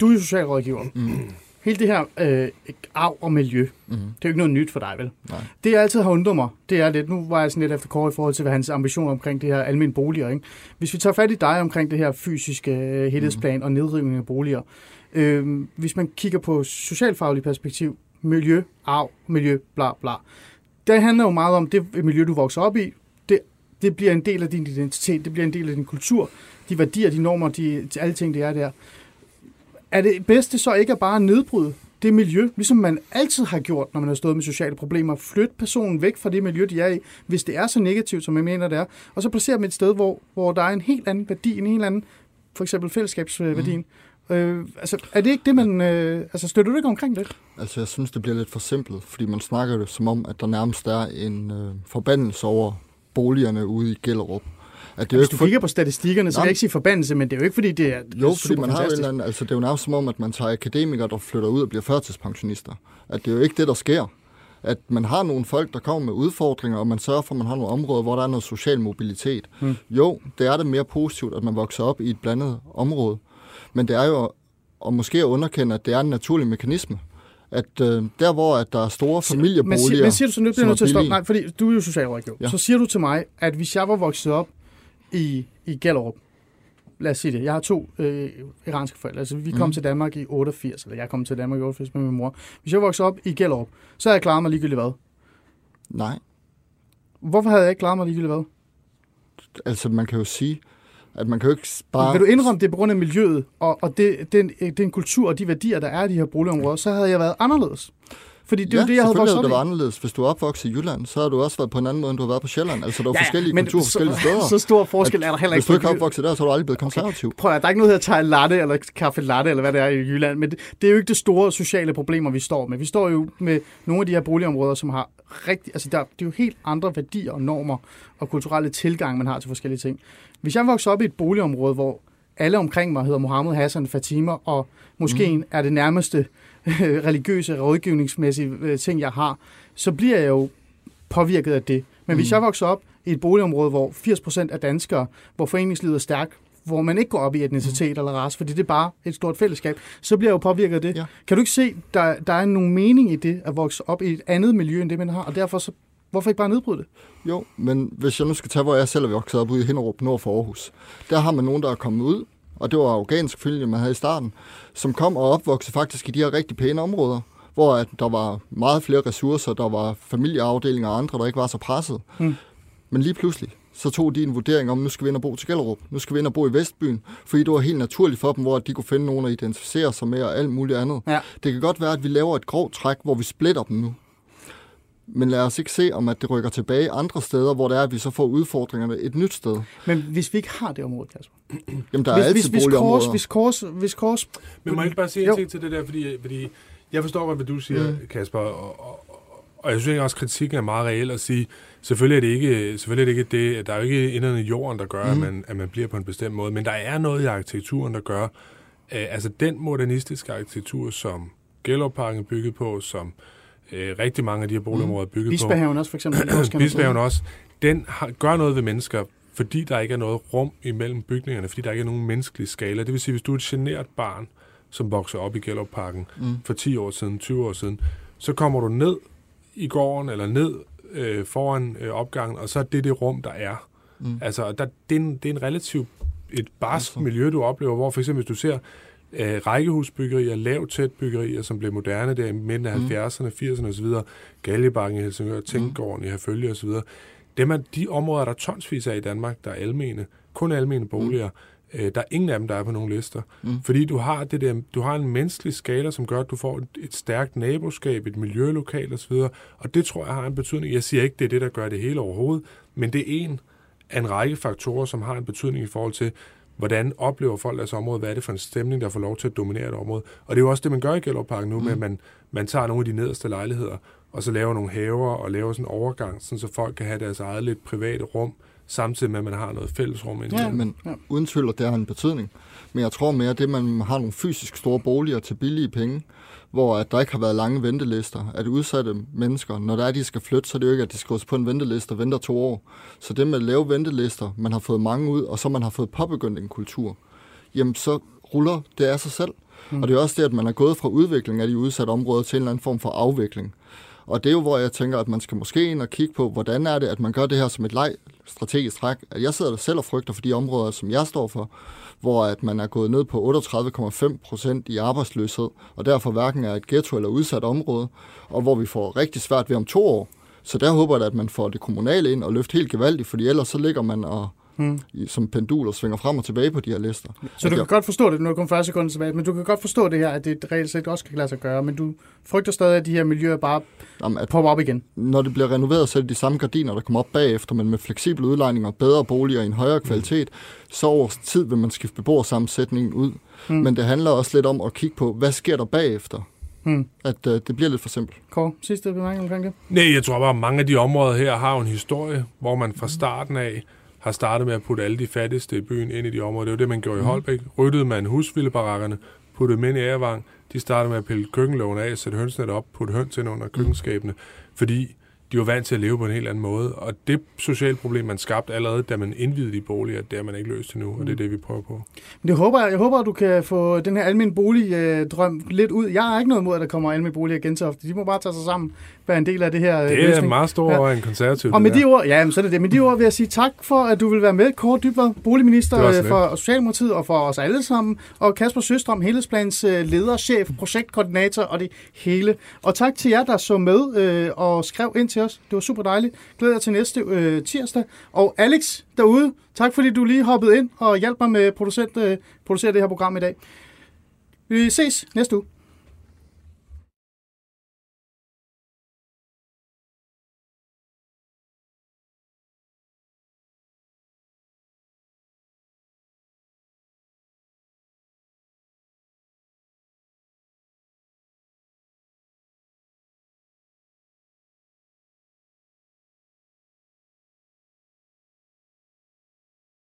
Speaker 2: du er jo socialrådgiver.
Speaker 4: Mm.
Speaker 2: Hele det her øh, arv og miljø,
Speaker 4: Mm.
Speaker 2: det er jo ikke noget nyt for dig, vel?
Speaker 4: Nej.
Speaker 2: Det, jeg altid har undret mig, det er lidt, nu var jeg sådan lidt efter kort i forhold til, hvad hans ambitioner omkring det her almindelige boliger, ikke? Hvis vi tager fat i dig omkring det her fysiske øh, helhedsplan mm. og nedrivning af boliger, øh, hvis man kigger på socialfaglig perspektiv, miljø, arv, miljø, bla bla, det handler jo meget om det miljø, du vokser op i, det, det bliver en del af din identitet, det bliver en del af din kultur, de værdier, de normer, de, alle ting, det er der. Er det bedste så ikke at bare nedbryde det miljø, ligesom man altid har gjort, når man har stået med sociale problemer. Flyt personen væk fra det miljø, de er i, hvis det er så negativt, som jeg mener, det er. Og så placere dem et sted, hvor, hvor der er en helt anden værdi, en helt anden, for eksempel fællesskabsværdien. Mm. Øh, altså, er det ikke det, man... Øh, altså, støtter du ikke omkring det?
Speaker 4: Altså, jeg synes, det bliver lidt for simpelt, fordi man snakker det som om, at der nærmest er en øh, forbandelse over boligerne ude i Gellerup. At det er
Speaker 2: Hvis
Speaker 4: ikke
Speaker 2: du
Speaker 4: for...
Speaker 2: kigger på statistikkerne, så
Speaker 4: Nå,
Speaker 2: jeg ikke sige forbandelse, men det er jo ikke, fordi det er
Speaker 4: Jo, fordi man har en anden, altså det er jo nærmest som om, at man tager akademikere, der flytter ud og bliver førtidspensionister. At det er jo ikke det, der sker. At man har nogle folk, der kommer med udfordringer, og man sørger for, at man har nogle områder, hvor der er noget social mobilitet.
Speaker 2: Hmm.
Speaker 4: Jo, det er det mere positivt, at man vokser op i et blandet område. Men det er jo, og måske at underkende, at det er en naturlig mekanisme. At øh, der, hvor at der er store
Speaker 2: Men,
Speaker 4: familieboliger...
Speaker 2: siger, men siger du så, nu bliver
Speaker 4: er
Speaker 2: nødt til at stoppe. Nej, fordi du er jo socialrådgiver. Ja. Så siger du til mig, at hvis jeg var vokset op i, i Gellerup, lad os sige det, jeg har to øh, iranske forældre, altså vi kom
Speaker 4: Mhm.
Speaker 2: til Danmark i 88, eller jeg kom til Danmark i 88 med min mor. Hvis jeg voksede op i Gellerup, så havde jeg klaret mig ligegyldigt hvad.
Speaker 4: Nej,
Speaker 2: Hvorfor havde jeg ikke klaret mig ligegyldigt hvad?
Speaker 4: altså man kan jo sige, at man kan jo ikke bare...
Speaker 2: Vil du indrømme det er på grund af miljøet, og, og det, den, den kultur og de værdier, der er i de her boligområder, så havde jeg været anderledes. Fordi det er
Speaker 4: ja,
Speaker 2: jo det, jeg havde vokset op
Speaker 4: det været anderledes. Hvis du er opvokset i Jylland, så har du også været på en anden måde, end du har været på Sjælland. Altså, der er
Speaker 2: Ja,
Speaker 4: forskellige
Speaker 2: men
Speaker 4: kulturer
Speaker 2: så-
Speaker 4: forskellige steder.
Speaker 2: Så stor forskel er der heller ikke.
Speaker 4: Hvis du ikke er opvokset der, så er du aldrig blevet konservativ.
Speaker 2: Prøv at, der er ikke noget, der hedder latte eller kaffe latte, eller hvad det er i Jylland, men det, det er jo ikke det store sociale problemer, vi står med. Vi står jo med nogle af de her boligområder, som har rigtig, altså der, det er jo helt andre værdier og normer og kulturelle tilgang, man har til forskellige ting. Hvis jeg vokser op i et boligområde, hvor alle omkring mig hedder Mohammed, Hassan, Fatima, og moskeen mm. er det nærmeste religiøse, rådgivningsmæssige øh, ting, jeg har, så bliver jeg jo påvirket af det. Men mm. hvis jeg vokser op i et boligområde, hvor 80% af danskere, hvor foreningslivet er stærkt, hvor man ikke går op i etnicitet mm. eller race, fordi det er bare et stort fællesskab, så bliver jeg jo påvirket af det.
Speaker 4: Ja.
Speaker 2: Kan du ikke se, der, der er nogen mening i det, at vokse op i et andet miljø, end det man har, og derfor så, hvorfor ikke bare nedbryde det?
Speaker 4: Jo, men hvis jeg nu skal tage, hvor jeg selv er vokset op ude i Hinderup, nord for Aarhus, der har man nogen, der er kommet ud, og det var afghansk familie, man havde i starten, som kom og opvoksede faktisk i de her rigtig pæne områder, hvor at der var meget flere ressourcer, der var familieafdelinger og andre, der ikke var så presset.
Speaker 2: Mm.
Speaker 4: Men lige pludselig, så tog de en vurdering om, nu skal vi ind og bo til Gellerup, nu skal vi ind og bo i Vestbyen, fordi det var helt naturligt for dem, hvor de kunne finde nogen at identificere sig med og alt muligt andet.
Speaker 2: Ja.
Speaker 4: Det kan godt være, at vi laver et grovt træk, hvor vi splitter dem nu. Men lad os ikke se, om at det rykker tilbage andre steder, hvor det er, at vi så får udfordringerne et nyt sted.
Speaker 2: Men hvis vi ikke har det område, Kasper.
Speaker 4: Jamen, der er
Speaker 2: Hvis,
Speaker 4: altid
Speaker 2: hvis, hvis,
Speaker 4: boligområder.
Speaker 2: kors, hvis, kors, hvis Kors...
Speaker 3: Men må jeg ikke bare sige en ting til det der, fordi, fordi jeg forstår godt, hvad du siger, mm. Kasper, og, og, og jeg synes også, at kritikken er meget reel at sige, selvfølgelig er det ikke, selvfølgelig er det, ikke det der er jo ikke inderne i jorden, der gør, mm. at, man, at man bliver på en bestemt måde, men der er noget i arkitekturen, der gør, øh, altså den modernistiske arkitektur, som Gellerparken er bygget på, som øh, rigtig mange af de her boligområder er bygget på,
Speaker 2: Bispehaven også, for eksempel. Også,
Speaker 3: Bispehaven også, den har, gør noget ved mennesker, fordi der ikke er noget rum imellem bygningerne, fordi der ikke er nogen menneskelig skala. Det vil sige, hvis du er et generet barn, som vokser op i Gellerparken mm. for 10 år siden, 20 år siden, så kommer du ned i gården, eller ned øh, foran øh, opgangen, og så er det det rum, der er. Mm. Altså, der, det, er en, det er en relativt et barsk miljø, du oplever, hvor for eksempel, hvis du ser øh, rækkehusbyggerier, lavt tæt byggerier, som blev moderne der i midten af mm. 70'erne, 80'erne osv., Galjebakken i Helsingør, Tænkgården mm. i Herfølge osv., dem er de områder, der er tonsvis af i Danmark, der er almene, kun almene boliger, mm. øh, der er ingen af dem, der er på nogle lister. Mm. Fordi du har, det der, du har en menneskelig skala, som gør, at du får et, et stærkt naboskab, et miljølokal osv., og det tror jeg har en betydning. Jeg siger ikke, det er det, der gør det hele overhovedet, men det er en af en række faktorer, som har en betydning i forhold til, hvordan oplever folk deres område, hvad er det for en stemning, der får lov til at dominere et område. Og det er jo også det, man gør i Gellerparken nu, mm. med at man, man tager nogle af de nederste lejligheder, og så laver nogle haver og laver sådan en overgang, sådan så folk kan have deres eget lidt private rum, samtidig med, at man har noget fællesrum.
Speaker 4: Ja, men ja. uden tvivl, at det har en betydning. Men jeg tror mere, at det, man har nogle fysisk store boliger til billige penge, hvor at der ikke har været lange ventelister, at udsatte mennesker, når der er, de skal flytte, så er det jo ikke, at de skal på en venteliste og venter to år. Så det med at lave ventelister, man har fået mange ud, og så man har fået påbegyndt en kultur, jamen så ruller det af sig selv. Mm. Og det er også det, at man er gået fra udvikling af de udsatte områder til en eller anden form for afvikling. Og det er jo, hvor jeg tænker, at man skal måske ind og kigge på, hvordan er det, at man gør det her som et leg strategisk træk. At jeg sidder der selv og frygter for de områder, som jeg står for, hvor at man er gået ned på 38,5 procent i arbejdsløshed, og derfor hverken er et ghetto eller udsat område, og hvor vi får rigtig svært ved om to år. Så der håber jeg, at man får det kommunale ind og løft helt gevaldigt, fordi ellers så ligger man og hmm. som pendul og svinger frem og tilbage på de her lister.
Speaker 2: Så du kan godt forstå det, nu er kun 40 sekunder tilbage, men du kan godt forstå det her, at det reelt set også kan lade sig gøre, men du frygter stadig, at de her miljøer bare Jamen, at popper op igen.
Speaker 4: Når det bliver renoveret, så er det de samme gardiner, der kommer op bagefter, men med fleksible udlejninger, bedre boliger i en højere kvalitet, så over tid vil man skifte beboersammensætningen ud. Hmm. Men det handler også lidt om at kigge på, hvad sker der bagefter? Hmm. At uh, det bliver lidt for simpelt.
Speaker 2: Kåre, sidste bemærkning omkring det?
Speaker 3: Nej, jeg tror bare, at mange af de områder her har en historie, hvor man fra starten af har startet med at putte alle de fattigste i byen ind i de områder. Det var det, man gjorde i mhm. Holbæk. Ryddede man husvildebarakkerne, puttede dem ind i Ærevang. De startede med at pille køkkenlågen af, sætte hønsnet op, putte høns ind under køkkenskabene, fordi de var vant til at leve på en helt anden måde. Og det sociale problem, man skabte allerede, da man indvidede de boliger, det er man ikke løst endnu, og det er det, vi prøver på.
Speaker 2: Men det håber jeg. Jeg håber, at du kan få den her almindelige boligdrøm lidt ud. Jeg har ikke noget imod, at der kommer almindelige boliger igen så ofte. De må bare tage sig sammen, være en del af det her
Speaker 3: Det er løsning. meget stor ja. en konservativ.
Speaker 2: Og med de ord, ja, så er det det. Med de ord vil jeg sige tak for, at du vil være med. Kåre Dybler, boligminister øh, for Socialdemokratiet og for os alle sammen. Og Kasper Søstrøm, Helhedsplans øh, lederchef, projektkoordinator og det hele. Og tak til jer, der så med øh, og skrev ind til os. Det var super dejligt. Glæder jeg til næste øh, tirsdag. Og Alex derude, tak fordi du lige hoppede ind og hjalp mig med at producere, øh, producere det her program i dag. Vi ses næste uge.